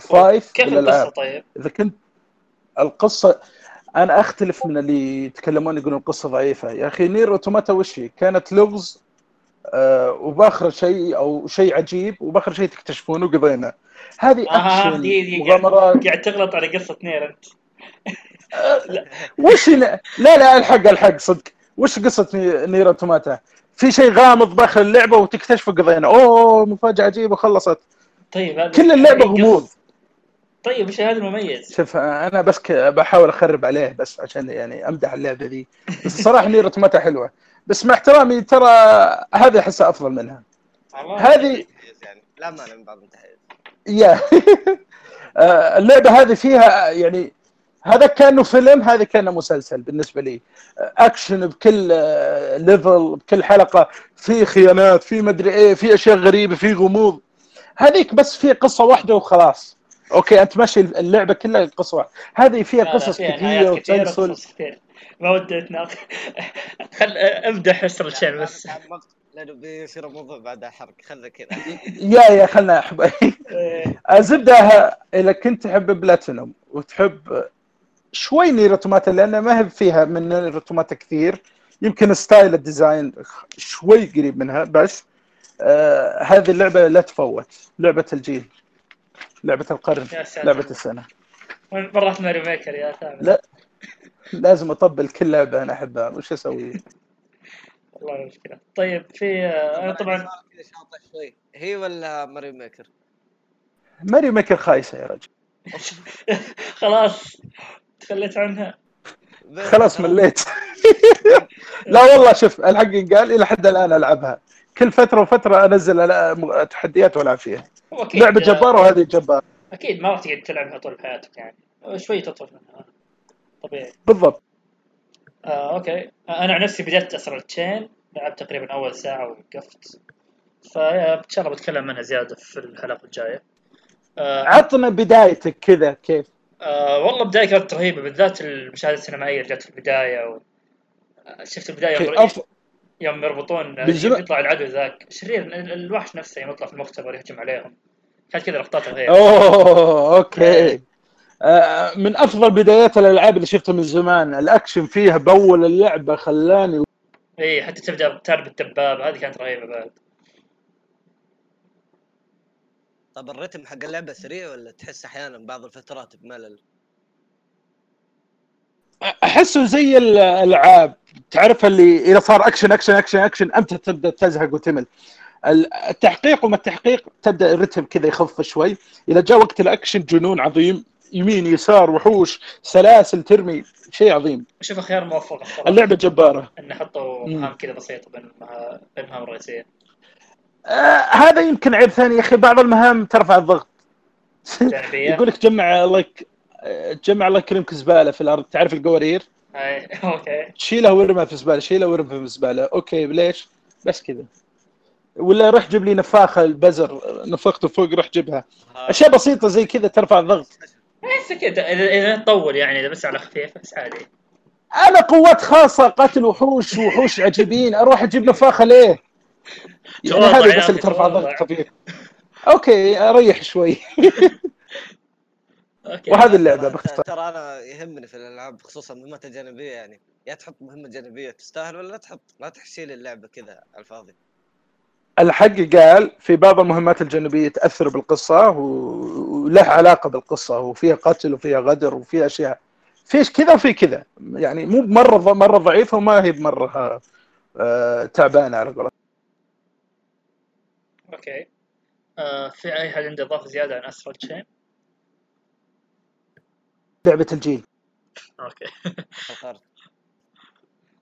five كيف القصة طيب؟ إذا كنت القصة أنا أختلف من اللي يتكلمون يقولون القصة ضعيفة. يا أخي Nier Automata وش هي؟ كانت لغز آه وباخر شيء أو شيء عجيب وباخر شيء تكتشفونه وقضينا هذه آه اكشن دي مغامرات قاعد تغلط على قصة Nier أنت. وش ن... لا لا الحق الحق صدق. وش قصة Nie- Nier Automata؟ في شيء غامض داخل اللعبة وتكتشفه قضينا. أوه مفاجأة عجيبة خلصت. طيب هذا كل اللعبة هذه غموض. طيب إيش هذا المميز؟ شوف أنا بس ك... بحاول أخرب عليه بس عشان يعني أمدح اللعبة ذي. بس الصراحة Nier Automata حلوة. بس مع احترامي ترى هذه أحسها أفضل منها. هذه يعني لا مانع من بعض التحيز يا. آه، اللعبة هذه فيها يعني هذا كأنه فيلم هذا كأنه مسلسل بالنسبة لي. آه، أكشن بكل آه، level بكل حلقة. في خيانات في مدري إيه في أشياء غريبة في غموض. هذيك بس في قصة واحدة وخلاص. okay أنت ماشي اللعبة كلها قصة واحدة. هذه فيها قصص فيها كثيره وتسلسل كثير ما ودي أتناقش. خل امدح Astral Chain بس. لأنه بيصير الموضوع بعدها حرق خلنا كذا yeah يا خلنا احب إيه، الزبدة إذا كنت تحب بلاتينوم وتحب شوي Nier Automata لأن ما هي فيها من Nier Automata كثير يمكن style ال design شوي قريب منها بس آه هذه اللعبة لا تفوت لعبة الجيل لعبة القرن. لعبة السنة مرات Mario Maker يا ثامر لا. لازم أطبل كل لعبة أنا أحبها وش أسوي؟ والله مشكلة. طيب في أنا طبعا كذا شاطح شوي هي ولا Mario Maker؟ Mario Maker خايسة يا رجل. خلاص تخليت عنها. خلاص مليت. لا والله شوف الحق قال إلى حد الآن ألعبها. كل فترة وفترة أنزل تحديات والعب فيها لعبة جباره وهذه جباره أكيد ما راح تقعد تلعبها طول حياتك يعني. شوي تطفش منها طبيعي. بالضبط. آه، okay. أنا عن نفسي بديت Astral Chain لعبت تقريبا أول ساعة ووقفت. فان شاء الله بتكلم عنها زيادة في الحلقة الجاية. آه عطنا بدايتك كذا كيف؟ آه والله بداية كانت رهيبة بالذات المشاهد السينمائية اللي جت في البداية و... آه، شفت البداية يوم, أف... يوم يربطون آه، بالزبط. يطلع العدو ذاك. شرير ال- الوحش نفسه يوم يطلع في المختبر يهجم عليهم. كانت كذا لقطات رهيبة. أوه okay. آه، من أفضل بدايات الألعاب اللي شفتها من زمان. الأكشن فيها باول اللعبة خلاني إي إيه، حتى تبدأ تعرف الدباب هذه كانت رهيبة بعد. طب الرتم حق اللعبة سريع ولا تحس أحيانا بعض الفترات بملل؟ أحسه زي الألعاب. تعرف اللي إذا صار أكشن أكشن أكشن أكشن أنت تبدأ تزهق وتمل. ال- التحقيق وما التحقيق تبدأ الرتم كذا يخف شوي. إذا جاء وقت الأكشن جنون عظيم. يمين يسار وحوش سلاسل ترمي. شيء عظيم. اشوفه خيار موفق الصراحه اللعبة جبارة. انه حطوا. مهام كذا بسيطة بين المها- بين المهام الرئيسيه آه هذا يمكن عيب ثاني يا أخي بعض المهام ترفع الضغط. يقول لك جمع لك جمع لك كريمك زبالة في الأرض. تعرف القوارير؟ هاي okay. تشيلها وارمها في زبالة شيلها وارمها في زبالة. okay ليش؟ بس كذا. ولا روح جيب لي نفاخة البزر نفخته فوق روح جيبها. أشياء بسيطة زي كذا ترفع الضغط. بس كذا اذا إذا تطول يعني إذا بس على خفيف بس عادي. أنا قوات خاصة قاتل وحوش وحوش عجيبين. أروح أجيب نفاخة ليه؟ يعني هذه يا بس اللي ترفع. ضغط خفيف okay أريح شوي. okay وهذه اللعبة ترى- باختصار. ترى أنا يهمني في الألعاب خصوصا المهمات الجانبيه يعني. يا تحط مهمة جانبية تستاهل ولا لا تحط؟ لا تحشي لي اللعبة كذا على الفاضي. الحق قال في بعض المهمات الجانبية تاثر بالقصة وله علاقة بالقصة وفيها قتل وفيها غدر وفيها أشياء. فيش كذا وفي كذا. يعني مو مرة مرة ضعيفه وما هي بمرة آه، تعبانة على قولتهم. okay. آه في أي حد عنده إضافة زيادة عن Astral Chain؟ لعبة الجيل. okay.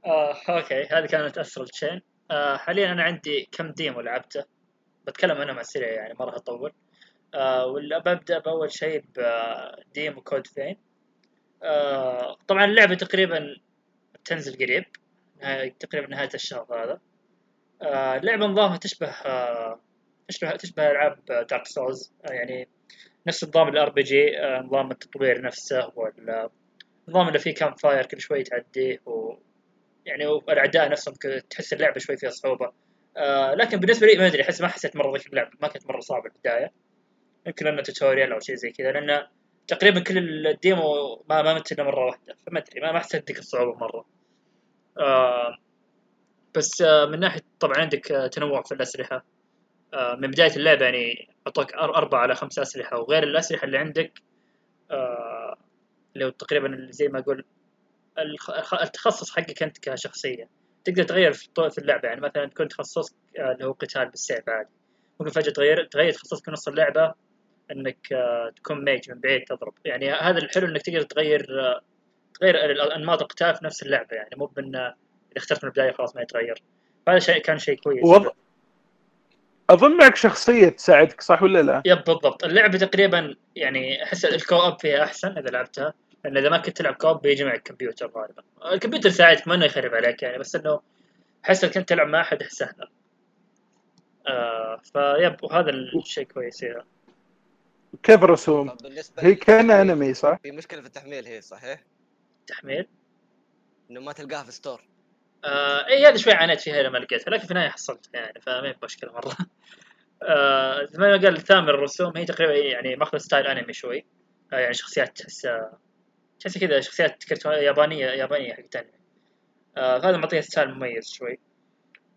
آه okay. هذه كانت Astral Chain. آه حاليا أنا عندي كم demo لعبته. بتكلم عنهم على السريع يعني ما راح اطول آه ولا ببدأ بأول شيء ب demo Code Vein. آه طبعا اللعبة تقريبا تنزل قريب. تقريبا نهاية الشهر هذا. آه اللعبه نظامها تشبه آه تشبه تشبه ألعاب Dark Souls آه يعني نفس نظام ال RPG نظام التطوير نفسه والنظام اللي فيه campfire كل شوي تعديه يعني والاعداء نفسهم كذا تحس اللعبة شوي فيها صعوبة. آه لكن بالنسبة لي ما أدري أحس ما حسيت مرة ذيك اللعبه ما كانت مرة صعبة البداية. يمكن لأنه tutorial أو شيء زي كذا لأن تقريبا كل ال demo ما ما مت إلا مرة واحدة فما أدري ما حسيت ذيك الصعوبة مرة. آه بس آه من ناحية طبعا عندك آه تنوع في الأسلحة. آه من بداية اللعبه يعني اعطوك أربع على خمس أسلحة وغير الأسلحة اللي عندك آه هو تقريبا زي ما أقول التخصص حقك أنت كشخصية. تقدر تغير في اللعبة. يعني مثلا تكون تخصصك آه، اللي هو قتال بالسيف عادي. ممكن فجأة تغير تغير تخصصك نص اللعبة إنك آه، تكون mage من بعيد تضرب. يعني هذا الحلو إنك تقدر تغير آه، تغير أنماط القتال في نفس اللعبة. يعني مو بإن إذا اخترت من البداية خلاص ما يتغير. هذا شيء كان شيء كويس. وض... اظن معك شخصية تساعدك صح ولا لا؟ yep بالضبط. اللعبة تقريبا يعني أحس ال co-op فيها أحسن إذا لعبتها. لأن إذا ما كنت تلعب co-op بيجي معك كمبيوتر غالبا. الكمبيوتر يساعدك ما إنه يخرب عليك يعني بس إنه احس انك كنت تلعب مع أحد احس سهله آه فيب وهذا الشيء كويس فيها كيف الرسوم؟ هي كان أنمي صح؟ في مشكلة في التحميل هي صحيح؟ تحميل؟ إنه ما تلقاها في store آه اي هذا شوي عانيت فيها لما لقيتها لكن في النهاية حصلتها يعني فما هي مشكلة مرة. آه زي ما قال ثامر الرسوم هي تقريبا يعني ماخذ style أنمي شوي. آه يعني شخصيات تحس تحس كذا شخصيات كرتون يابانيه يابانية حقت انمي آه فهذا معطيها style مميز شوي.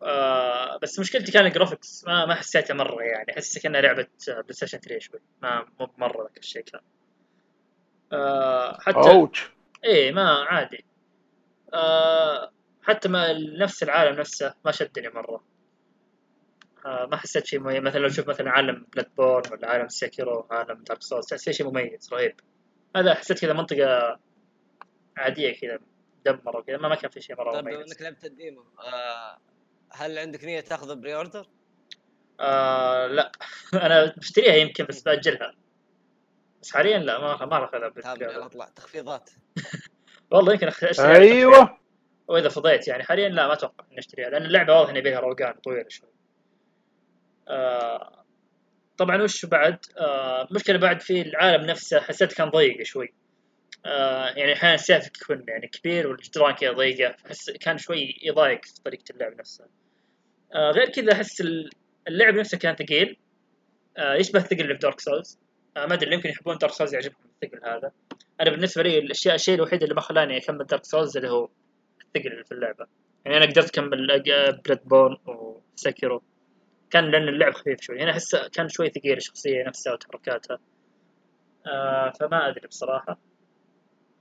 آه بس مشكلتي كان ال graphics ما ما حسيتها مرة يعني. احس كأنها لعبة PlayStation 3 شوي. ما مو مرة ذاك الشيء كان. آه حتى أوتش. إيه ما عادي. آه حتى ما نفس العالم نفسه ما شدني مرة. آه ما حسيت شيء مميز. مثلا لو شوف مثلا عالم Bloodborne ولا عالم Sekiro عالم Dark Souls تحس شيء مميز رهيب. هذا حسيت كذا منطقة عادية كذا دمر وكذا ما ما كان في شيء مرة طيب بما مميز إنك لعبت ال demo آه هل عندك نية تاخذ pre-order؟ آه لا أنا بشتريها يمكن بس بأجلها بس حاليا لا ما ما راح ألعب باللعبة. يلا اطلع تخفيضات والله يمكن أخ- أشتريها أيوه واذا فضيت يعني حاليا لا ما أتوقع إني أشتريها لأن اللعبة واضح ان يبيها روقان طويله شوي. آه طبعا وش بعد؟ آه مشكلة بعد في العالم نفسه حسيت كان ضيق شوي. آه يعني أحيانا السيف يكون يعني كبير والجدران كذا ضيقة فحس كان شوي يضايق في طريقة اللعب نفسها. آه غير كذا أحس ال- اللعب نفسه كان ثقيل آه يشبه الثقل اللي في Dark Souls. آه ما أدري يمكن يحبون Dark Souls يعجبهم الثقل هذا. أنا بالنسبة لي الأشياء الشيء الوحيد اللي ما خلاني أكمل Dark Souls اللي هو الثقل اللي في اللعبة. يعني أنا قدرت أكمل Bloodborne و Sekiro كان لأن اللعب خفيف شوي. هنا احس كان شوي ثقيل الشخصيه نفسها وتحركاتها. آه فما أدري بصراحة.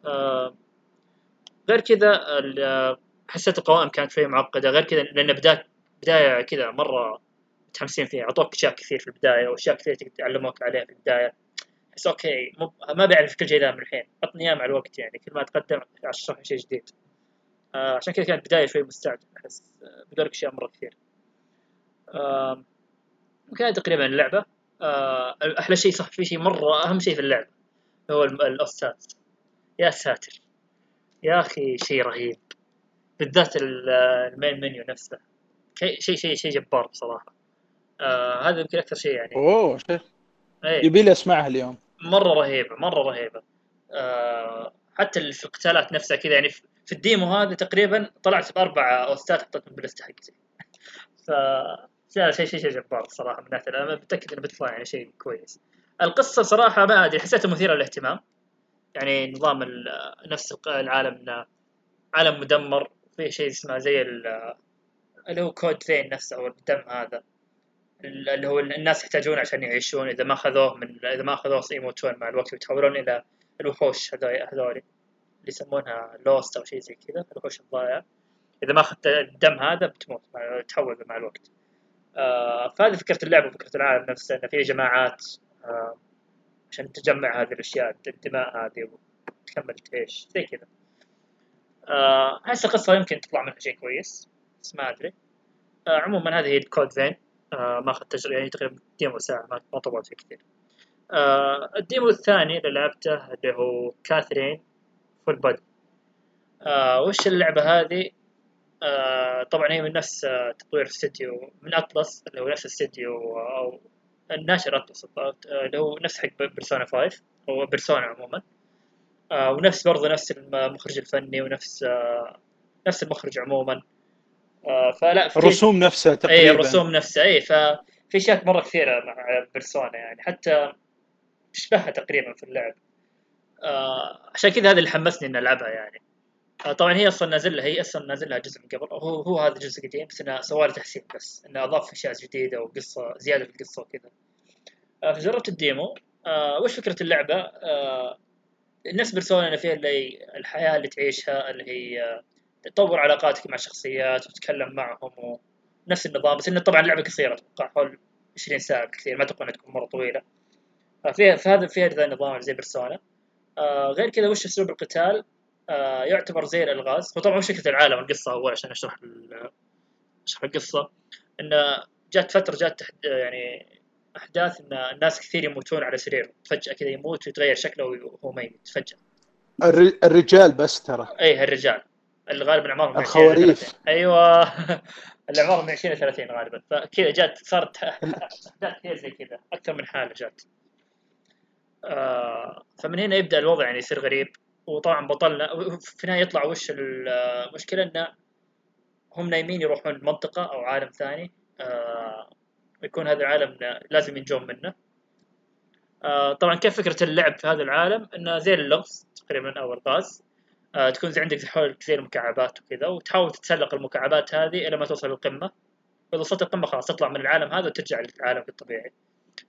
آه غير كذا ال- حسيت القوائم كانت شوي معقدة. غير كذا لأن بدايه بداية كذا مرة متحمسين فيها. أعطوك أشياء كثير في البداية واشياء كثير تعلموك عليها في البداية. بس okay مو ما بيعرف كل شيء ذا من الحين. عطني اياه مع الوقت يعني. كل ما تقدم أشرح شيء جديد. آه عشان كذا كانت البداية شوي مستعجل أحس آه، بدورك أشياء مرة كثير. وكانت تقريبا اللعبة. آه أحلى شيء صح في شيء مرة أهم شيء في اللعبة هو الاوستات يا ساتر. يا أخي شيء رهيب. بالذات ال- المين منيو نفسه. شيء شيء شيء جبار بصراحة. آه هذا يمكن أكثر شيء يعني. أوه شيء. إيه. يبي لي أسمعها اليوم. مرة رهيبة مرة رهيبة. آه حتى في القتالات نفسها كذا يعني في ال demo هذا تقريبا طلعت باربع OST ات حطيتهم باللسته حقتي. ف لا شيء شيء شيء جبار صراحة من ناحيه أنا متأكد إنه بيطلع يعني شيء كويس. القصة صراحة ما أدري حسيتها مثيرة للاهتمام. يعني نظام نفس العالم عالم مدمر فيه شيء اسمه زي ال- اللي هو Code Vein نفسه أو الدم هذا. اللي هو الناس يحتاجونه عشان يعيشون إذا ما أخذوه من إذا ما أخذوه يموتون مع الوقت ويتحولون إلى الوحوش هذول اللي يسمونها لوست أو شيء زي كذا الوحوش الضائعة. إذا ما أخذت الدم هذا بتموت تحول مع الوقت. فهذه فكرة اللعبة وفكره العالم نفسه إنه في جماعات آه عشان تجمع هذه الأشياء الدماء هذه وتكمل تعيش زي كذا. آه احس القصة يمكن تطلع منها شيء كويس بس ما أدري. آه عموما هذه هي الكود فين آه ما اخذت تجربة يعني تقريبا ديمو ساعة ما طولت فيه كثير. آه ال demo الثاني اللي لعبته اللي هو Catherine Full Body آه وش اللعبة هذه؟ آه طبعا هي من نفس آه تطوير استديو من Atlus اللي هو نفس الاستديو أو الناشر Atlus اللي هو نفس حق Persona 5 أو Persona عموما. آه ونفس برضه نفس المخرج الفني ونفس آه نفس المخرج عموما. آه فلا في الرسوم نفسها اي تقريبا. الرسوم نفسها اي ففي أشياء مرة كثيرة مع بيرسونا يعني حتى تشبهها تقريبا في اللعب. آه عشان كذا هذا اللي حمسني إني ألعبها يعني. طبعا هي أصلا نازل لها هي أصلا نازل لها جزء من قبل هو هو هذا جزء قديم بس انه سوى له تحسين بس انه أضاف أشياء جديدة وقصة زيادة في القصة وكذا. آه فجربت الديمو. آه وش فكرة اللعبة؟ آه نفس بيرسونا اللي فيها اللي الحياة اللي تعيشها اللي هي آه، تطور علاقاتك مع الشخصيات وتتكلم معهم ونفس النظام بس إنه طبعا لعبه قصيرة أتوقع حول 20 ساعة كثير ما أتوقع إنها تكون مرة طويلة. ففيها فهذا فيها ذا النظام زي بيرسونا. آه غير كذا وش أسلوب القتال؟ آه يعتبر زي الألغاز. هو طبعا وش فكره العالم القصة اول عشان أشرح أشرح القصة. انه جات فترة جات تحد يعني أحداث إن الناس كثير يموتون على سرير. فجأة كذا يموت ويتغير شكله وهو ميت فجأة. الر- الرجال بس ترى. اي هالرجال اللي غالبا اعمارهم من 20 ل الخواريف. 30. أيوه. اللي من 20 ل 30 غالبا. فكذا جات صارت أحداث كثير زي كذا. أكثر من حالة جات. آه فمن هنا يبدأ الوضع يعني يصير غريب. وطبعا بطلنا في النهاية يطلع وش المشكلة انه هم نايمين يروحون منطقة أو عالم ثاني آه يكون هذا العالم لازم ينجون منه. آه طبعا كيف فكرة اللعب في هذا العالم؟ إنه زي اللغز تقريبا أو الغاز آه تكون زي عندك حول كثير مكعبات وكذا وتحاول تتسلق المكعبات هذه إلى ما توصل للقمه واذا وصلت القمة خلاص تطلع من العالم هذا وترجع للعالم الطبيعي.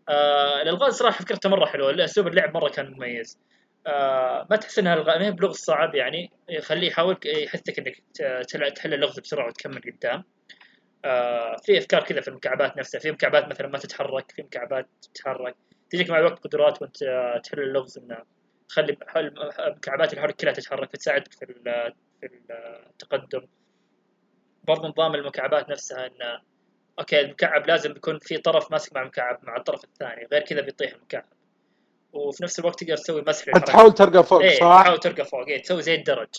آه الالغاز صراحة فكرته مرة حلوة أسلوب اللعب مرة كان مميز. آه ما تحس إنها الغاز ما هي بلغز صعب يعني يخليه يحاول يحثك إنك تحل اللغز بسرعة وتكمل قدام. آه في أفكار كذا في المكعبات نفسها في مكعبات مثلا ما تتحرك في مكعبات تتحرك. تجيك مع الوقت قدرات وأنت آه، تحل اللغز إنه تخلي مكعبات حولك كلها تتحرك فتساعدك في في التقدم. برضو نظام المكعبات نفسها إنه أوكي المكعب لازم يكون في طرف ماسك مع المكعب مع الطرف الثاني غير كذا بيطيح المكعب. وفي نفس الوقت تقدر تسوي مسح. تحاول ترقى فوق إيه صح؟ تحاول ترقى فوق إيه تسوي زي الدرج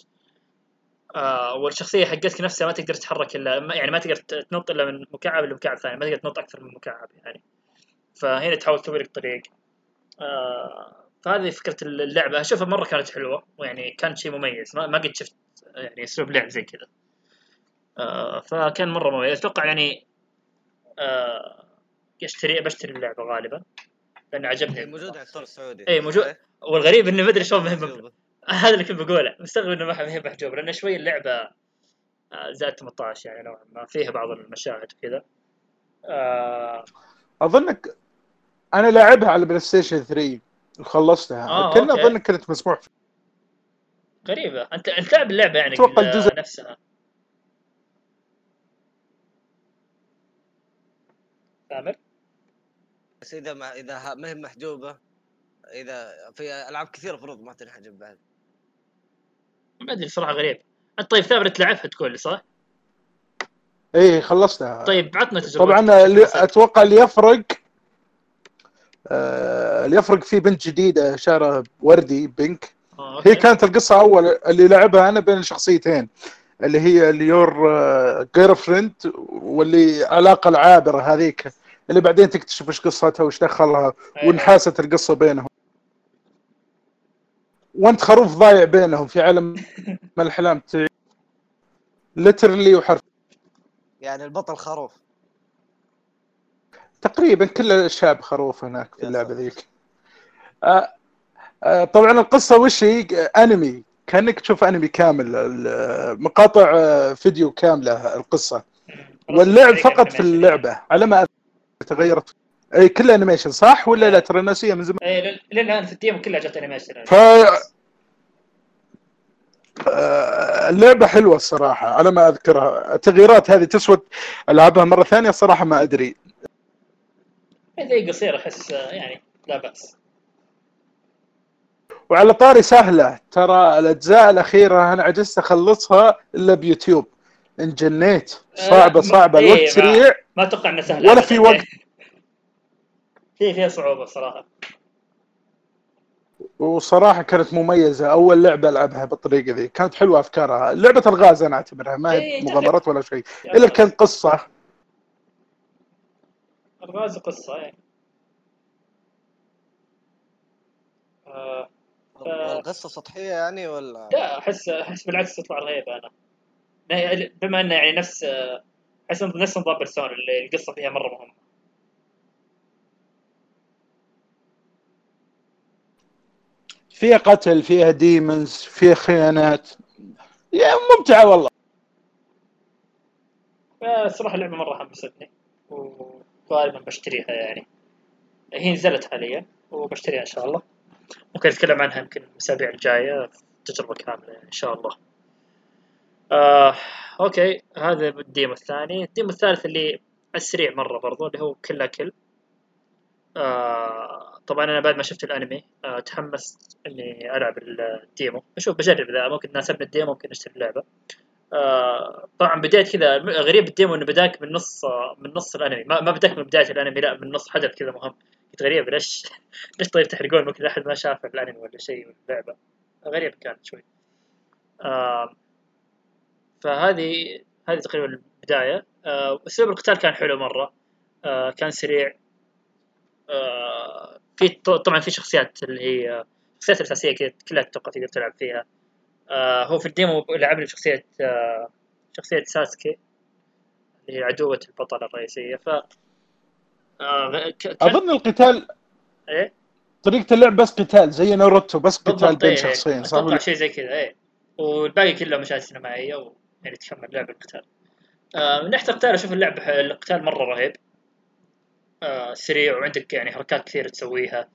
آه والشخصية حقتك نفسها ما تقدر تتحرك إلا يعني ما تقدر تنط إلا من مكعب لمكعب ثاني ما تقدر تنط أكثر من مكعب يعني. فهنا تحاول تسوي لك طريق. آه فهذه فكرة اللعبة. أشوفها مرة كانت حلوة ويعني كان شيء مميز. ما, ما قد شفت يعني أسلوب لعب زي كذا. آه فكان مرة مميز. أتوقع يعني آه اشتري بشتري اللعبة غالبا. لأن عجبني موجوده على الستور السعودي. اي موجود. صحيح؟ والغريب إنه ما أدري شلون محجوبة. هذا اللي كنت بقوله. مستغرب إنه ما هي محجوب لأن شوي اللعبة آه، زائد 18 يعني نوعا ما. فيها بعض المشاهد وكذا. آه أظنك أنا لاعبها على PlayStation 3 وخلصتها. آه، كنا. اظنك كانت مسموح فيها. غريبة. أنت أنت تلعب اللعبة يعني أتوقع ال- الجزء- نفسها. ثامر بس إذا ما إذا ها- ما هي محجوبة إذا في ألعاب كثيرة المفروض ما تنحجب بعد ما أدري صراحة غريب. انت طيب ثامر تلعبها تقول لي صح؟ إيه خلصتها. طيب عطنا تجربة. طبعا اللي أتوقع اللي يفرق آه، اللي يفرق في بنت جديدة شعرها وردي pink. هي كانت القصة أول اللي لعبها أنا بين شخصيتين اللي هي ال your girlfriend واللي علاقة العابرة هذيك. اللي بعدين تكتشف إيش قصتها وإيش دخلها وانحاست القصة بينهم. وأنت خروف ضايع بينهم في عالم من الأحلام. لترلي وحرف. يعني البطل خروف. تقريبا كل الشعب خروف هناك في اللعبة. ذيك. آه، آه، طبعا القصة وش هي؟ أنمي. كأنك تشوف أنمي كامل. ال- مقاطع آه، فيديو كاملة القصة. واللعب فقط في اللعبة. على ما أذكر تغيرت. أي كل انيميشن صح ولا لا؟ ترى ناسيه من زمان. اي لل- للآن في ال demo كلها جت animation ف آه، اللعبة حلوة الصراحة على ما أذكرها. التغييرات هذه تسوى ألعبها مرة ثانية الصراحة ما أدري. زي قصير أحس آه، يعني لا بأس. وعلى طاري سهلة ترى الأجزاء الأخيرة أنا عجزت أخلصها إلا بيوتيوب. انجنيت. صعبة آه، صعبة. إيه، الوقت ما- سريع. ما أتوقع إنه سهل. ولا في وقت. في فيها صعوبة صراحة. وصراحة كانت مميزة. أول لعبة ألعبها بالطريقة ذي. كانت حلوة أفكارها. لعبة الغاز أنا أعتبرها. ما هي إيه، مغامرات ولا شيء. إلا كان قصة. الغاز قصة يعني آه ف- والقصة سطحية يعني ولا؟ لا أحس أحس بالعكس تطلع رهيبة أنا. بما إنه يعني نفس آه، احس نفس نظام بيرسونا اللي القصة فيها مرة مهمة. فيها قتل فيها ديمونز فيها خيانات. يا ممتعة والله. الصراحه اللعبة مرة حمستني وغالبا بشتريها يعني. هي نزلت حاليا وبشتريها إن شاء الله. ممكن نتكلم عنها يمكن الأسابيع الجاية تجربة كاملة يعني إن شاء الله. آه، okay هذا ال demo الثاني. ال demo الثالث اللي السريع مرة برضو اللي هو Kill la Kill. آه، طبعا أنا بعد ما شفت الأنمي آه، تحمست إني ألعب ال demo. أشوف بجرب إذا ممكن ناسبني ال demo ممكن أشتري اللعبة. آه، طبعا بديت كذا غريب ال demo إنه بداك من نص من نص الأنمي. ما, ما بداك من بداية الأنمي لا من نص حدث كذا مهم. كنت غريب ليش ليش طيب تحرقون؟ ممكن أحد ما شاف الأنمي ولا شيء ولا اللعبة. غريب كانت شوي. آه، فهذه هذه تقريبا البداية. آه، اسلوب القتال كان حلو مرة. آه، كان سريع. آه، في طبعا في شخصيات اللي هي الشخصيات الاساسيه كذا كلها أتوقع تقدر تلعب فيها. آه هو في الديمو لعبني بشخصية آه شخصية ساسكي اللي هي عدوة البطل الرئيسية. ف آه أظن القتال إيه؟ طريقة اللعب بس قتال زي ناروتو بس قتال بين إيه شخصين صح أتوقع شيء زي كذا إيه. والباقي كله مشاهد سينمائية ويعني تكمل لعب القتال آه من ناحية القتال أشوف اللعب القتال مرة رهيب. آه سريع وعندك يعني حركات كثير تسويها.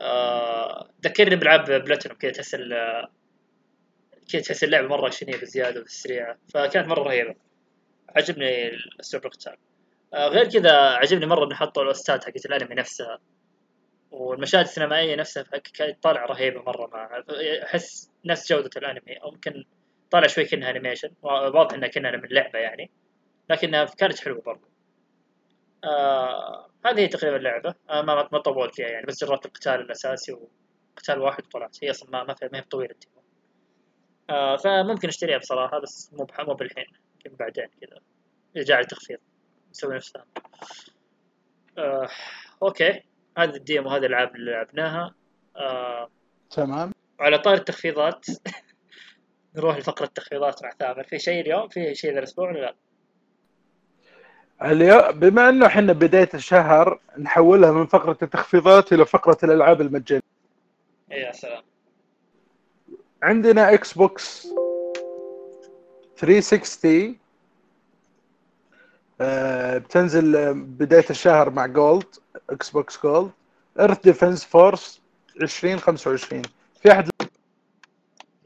آه ذكرني بلعب بلاتينوم كذا تحس كذا تحس اللعبة مرة أكشنية بزيادة وسريعة. فكانت مرة رهيبة. عجبني اسلوب القتال. آه غير كذا عجبني مرة إنه حطوا الاوستات حقت الأنمي نفسها. والمشاهد السينمائية نفسها كانت طالعة رهيبة مرة مع أحس نفس جودة الأنمي. أو يمكن طالع شوي كأنها انيميشن واضح إنها كأنها من لعبة يعني. لكنها كانت حلوة برضه آه هذه هي تقريبا اللعبة. آه ما ما طولت فيها يعني. بس جربت القتال الأساسي وقتال واحد وطلعت. هي أصلا ما ما فيها- ما هي طويلة. آه فممكن أشتريها بصراحة بس مو مو بالحين. يمكن بعدين كذا. إذا جاء التخفيض نسوي نفسها آه okay. هذا ال demo هذه الألعاب اللي لعبناها. آه تمام. على طار التخفيضات. نروح لفقرة التخفيضات مع ثامر. في شيء اليوم؟ في شيء ذا الأسبوع ولا لا؟ اليوم بما أنه إحنا بداية الشهر نحولها من فقرة التخفيضات إلى فقرة الألعاب المجانية. يا سلام. عندنا Xbox 360 آه، بتنزل بداية الشهر مع Gold Xbox Gold Earth Defense Force 2025 في أحد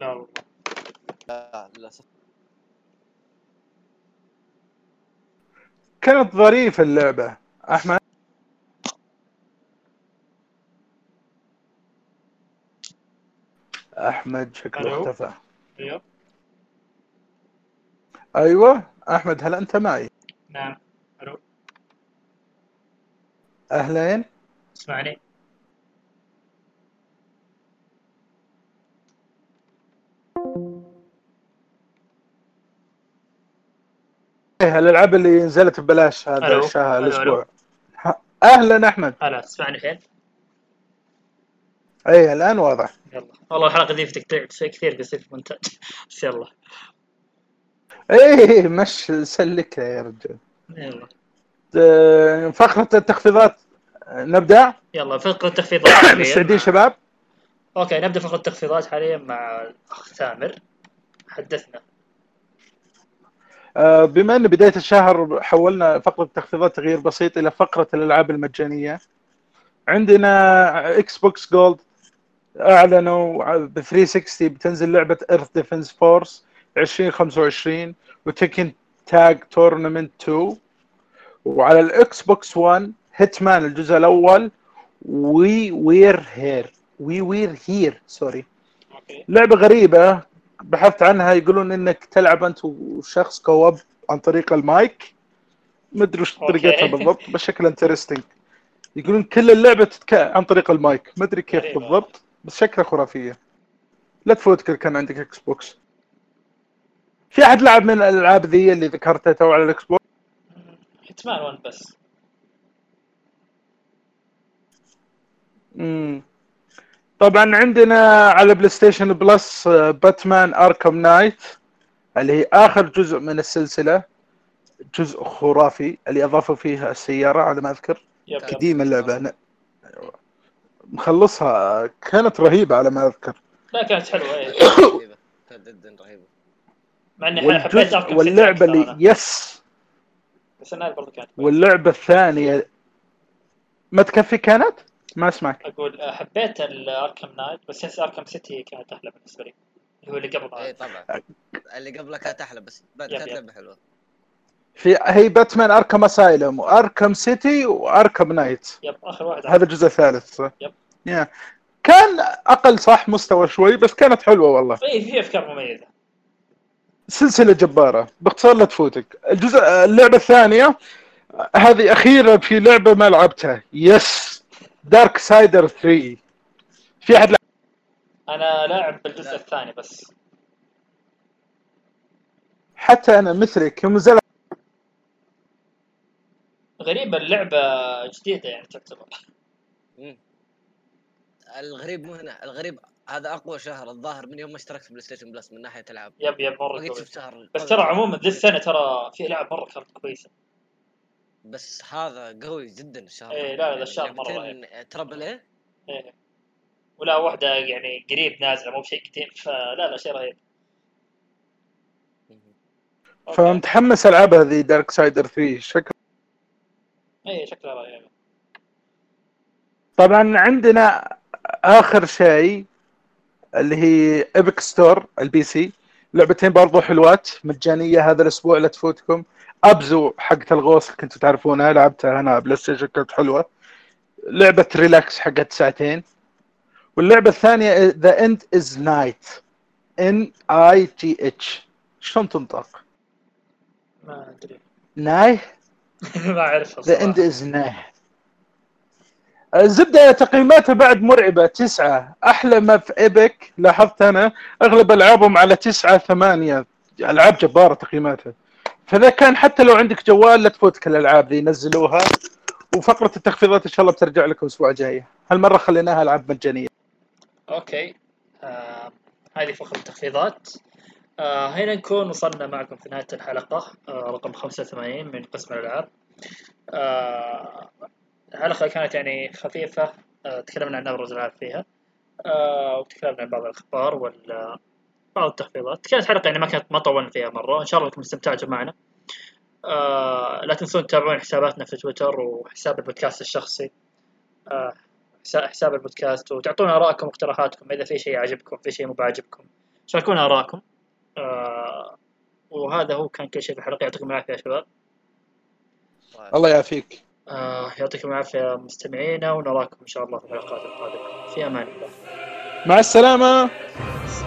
لا والله. لا للأسف. كانت ظريفة اللعبة أحمد. أحمد شكله اختفى. أيوه. أيوه أحمد هل أنت معي؟ نعم. ألو؟ أهلين؟ اسمعني thank you الألعاب اللي نزلت ببلاش هذا. الشهر الأسبوع. أهلا أحمد. هلا تسمعني الحين إيه الآن واضح. يلا. والله الحلقة دي شيء كثير بيصير في المونتاج بس يلا. إيه مش سلك يا رجال. يلا. آه، فقرة التخفيضات نبدأ؟ يلا فقرة تخفيضات حاليا مستعدين شباب؟ أوكي نبدأ فقرة التخفيضات حاليا مع الاخ ثامر. حدثنا. بما أن بداية الشهر حولنا فقرة التخفيضات تغيير بسيط إلى فقرة الألعاب المجانية عندنا Xbox Gold أعلنوا ب 360 بتنزل لعبة Earth Defense Force 2025 و Tekken Tag Tournament 2 وعلى ال Xbox 1 Hitman الجزء الأول We Were Here We Were Here sorry okay. لعبة غريبة بحثت عنها يقولون إنك تلعب أنت وشخص co-op عن طريق المايك ما أدري وش. طريقتها بالضبط بس شكلها interesting يقولون كل اللعبة تتك... عن طريق المايك ما أدري كيف. بالضبط بس شكلها خرافية لا تفوتك كان عندك Xbox في أحد لعب من الألعاب ذي اللي ذكرتها تو على ال Xbox Hitman 1 بس مم. طبعا عندنا على PlayStation Plus Batman Arkham Knight اللي هي آخر جزء من السلسلة. جزء خرافي اللي أضافوا فيه السيارة على ما أذكر. قديمة اللعبة. أنا مخلصها كانت رهيبة على ما أذكر. لا كانت حلوة إيه. رهيبة. كانت جدا رهيبة. مع إني حبيت واللعبة اللي yes. بس النهايه برضه كانت. واللعبة الثانية ما تكفي كانت؟ ما أسمعك. أقول آه، حبيت ال Arkham Knight بس yes Arkham City كانت أحلى بالنسبة لي اللي هو اللي قبل اي هذا طبعا. اللي قبلها كانت أحلى بس كانت yep. لعبة حلوة. في هي باتمان أركم أسايلم وأركم سيتي وأركم نايت. يب آخر واحد هذا الجزء الثالث صح؟ yep. يا كان أقل صح؟ مستوى شوي بس كانت حلوة والله. اي في أفكار مميزة. سلسلة جبارة. باختصار لا تفوتك. الجزء اللعبة الثانية هذه أخيرا في لعبة ما لعبتها. يس Darksiders 3 في أحد لعب أنا لاعب بالجزء لا. الثاني بس حتى أنا مثلك يوم نزل غريبة اللعبة جديدة يعني تعتبر. الغريب مو هنا الغريب هذا أقوى شهر الظاهر من يوم ما اشتركت في بلاي ستيشن Plus من ناحية ألعاب yep yep مرة شهر بس. ترى عموما ذي السنة ترى في ألعاب مرة كانت كويسة بس هذا قوي جدا الشهر إيه، هذا. لا، لا، يعني الشهر مرة لعبتين triple A إيه. ولا واحدة يعني قريب نازلة مو بشيء قديم فلا لا شيء رهيب. فمتحمس العب هذه Darksiders 3 شكل اي شكلها رهيب طبعا عندنا آخر شيء اللي هي Epic Store ال PC. لعبتين برضو حلوات مجانية هذا الأسبوع لا تفوتكم. Abzu حقت الغوص اللي كنتوا تعرفونها لعبتها أنا بلاي ستيشن كانت حلوة. لعبة relax حقت ساعتين. واللعبة الثانية The End is nigh N I G H شلون تنطق؟ ما أدري. nigh؟ ما اعرفها The End. is nigh الزبدة تقييماتها بعد مرعبة. تسعة. أحلى ما في Epic لاحظت أنا أغلب ألعابهم على تسعة ثمانية. ألعاب جبارة تقييماتها. فإذا كان حتى لو عندك جوال لا تفوتك الألعاب ذي نزلوها. وفقرة التخفيضات إن شاء الله بترجع لكم الأسبوع الجاي. هالمرة خليناها ألعاب مجانية. okay. آه هذه فقرة التخفيضات. آه هنا نكون وصلنا معكم في نهاية الحلقة. آه رقم 85 من قسم الألعاب. آه الحلقة كانت يعني خفيفة. آه تكلمنا عن أبرز الألعاب فيها. آه وتكلمنا عن بعض الأخبار وال بعض التخفيضات كانت حلقة يعني ما كانت ما طولنا فيها مرة. إن شاء الله انكم استمتعتوا معنا آه لا تنسون تتابعون حساباتنا في تويتر وحساب البودكاست الشخصي. آه حسا- حساب البودكاست وتعطونا آرائكم واقتراحاتكم. إذا في شيء عجبكم في شيء مو بعاجبكم شاركونا آرائكم. آه وهذا هو كان كل شيء في الحلقة. يعطيكم العافية يا شباب. الله يعافيك. آه يعطيكم العافية مستمعينا ونراكم إن شاء الله في الحلقات القادمة. في أمان الله. مع السلامة. بس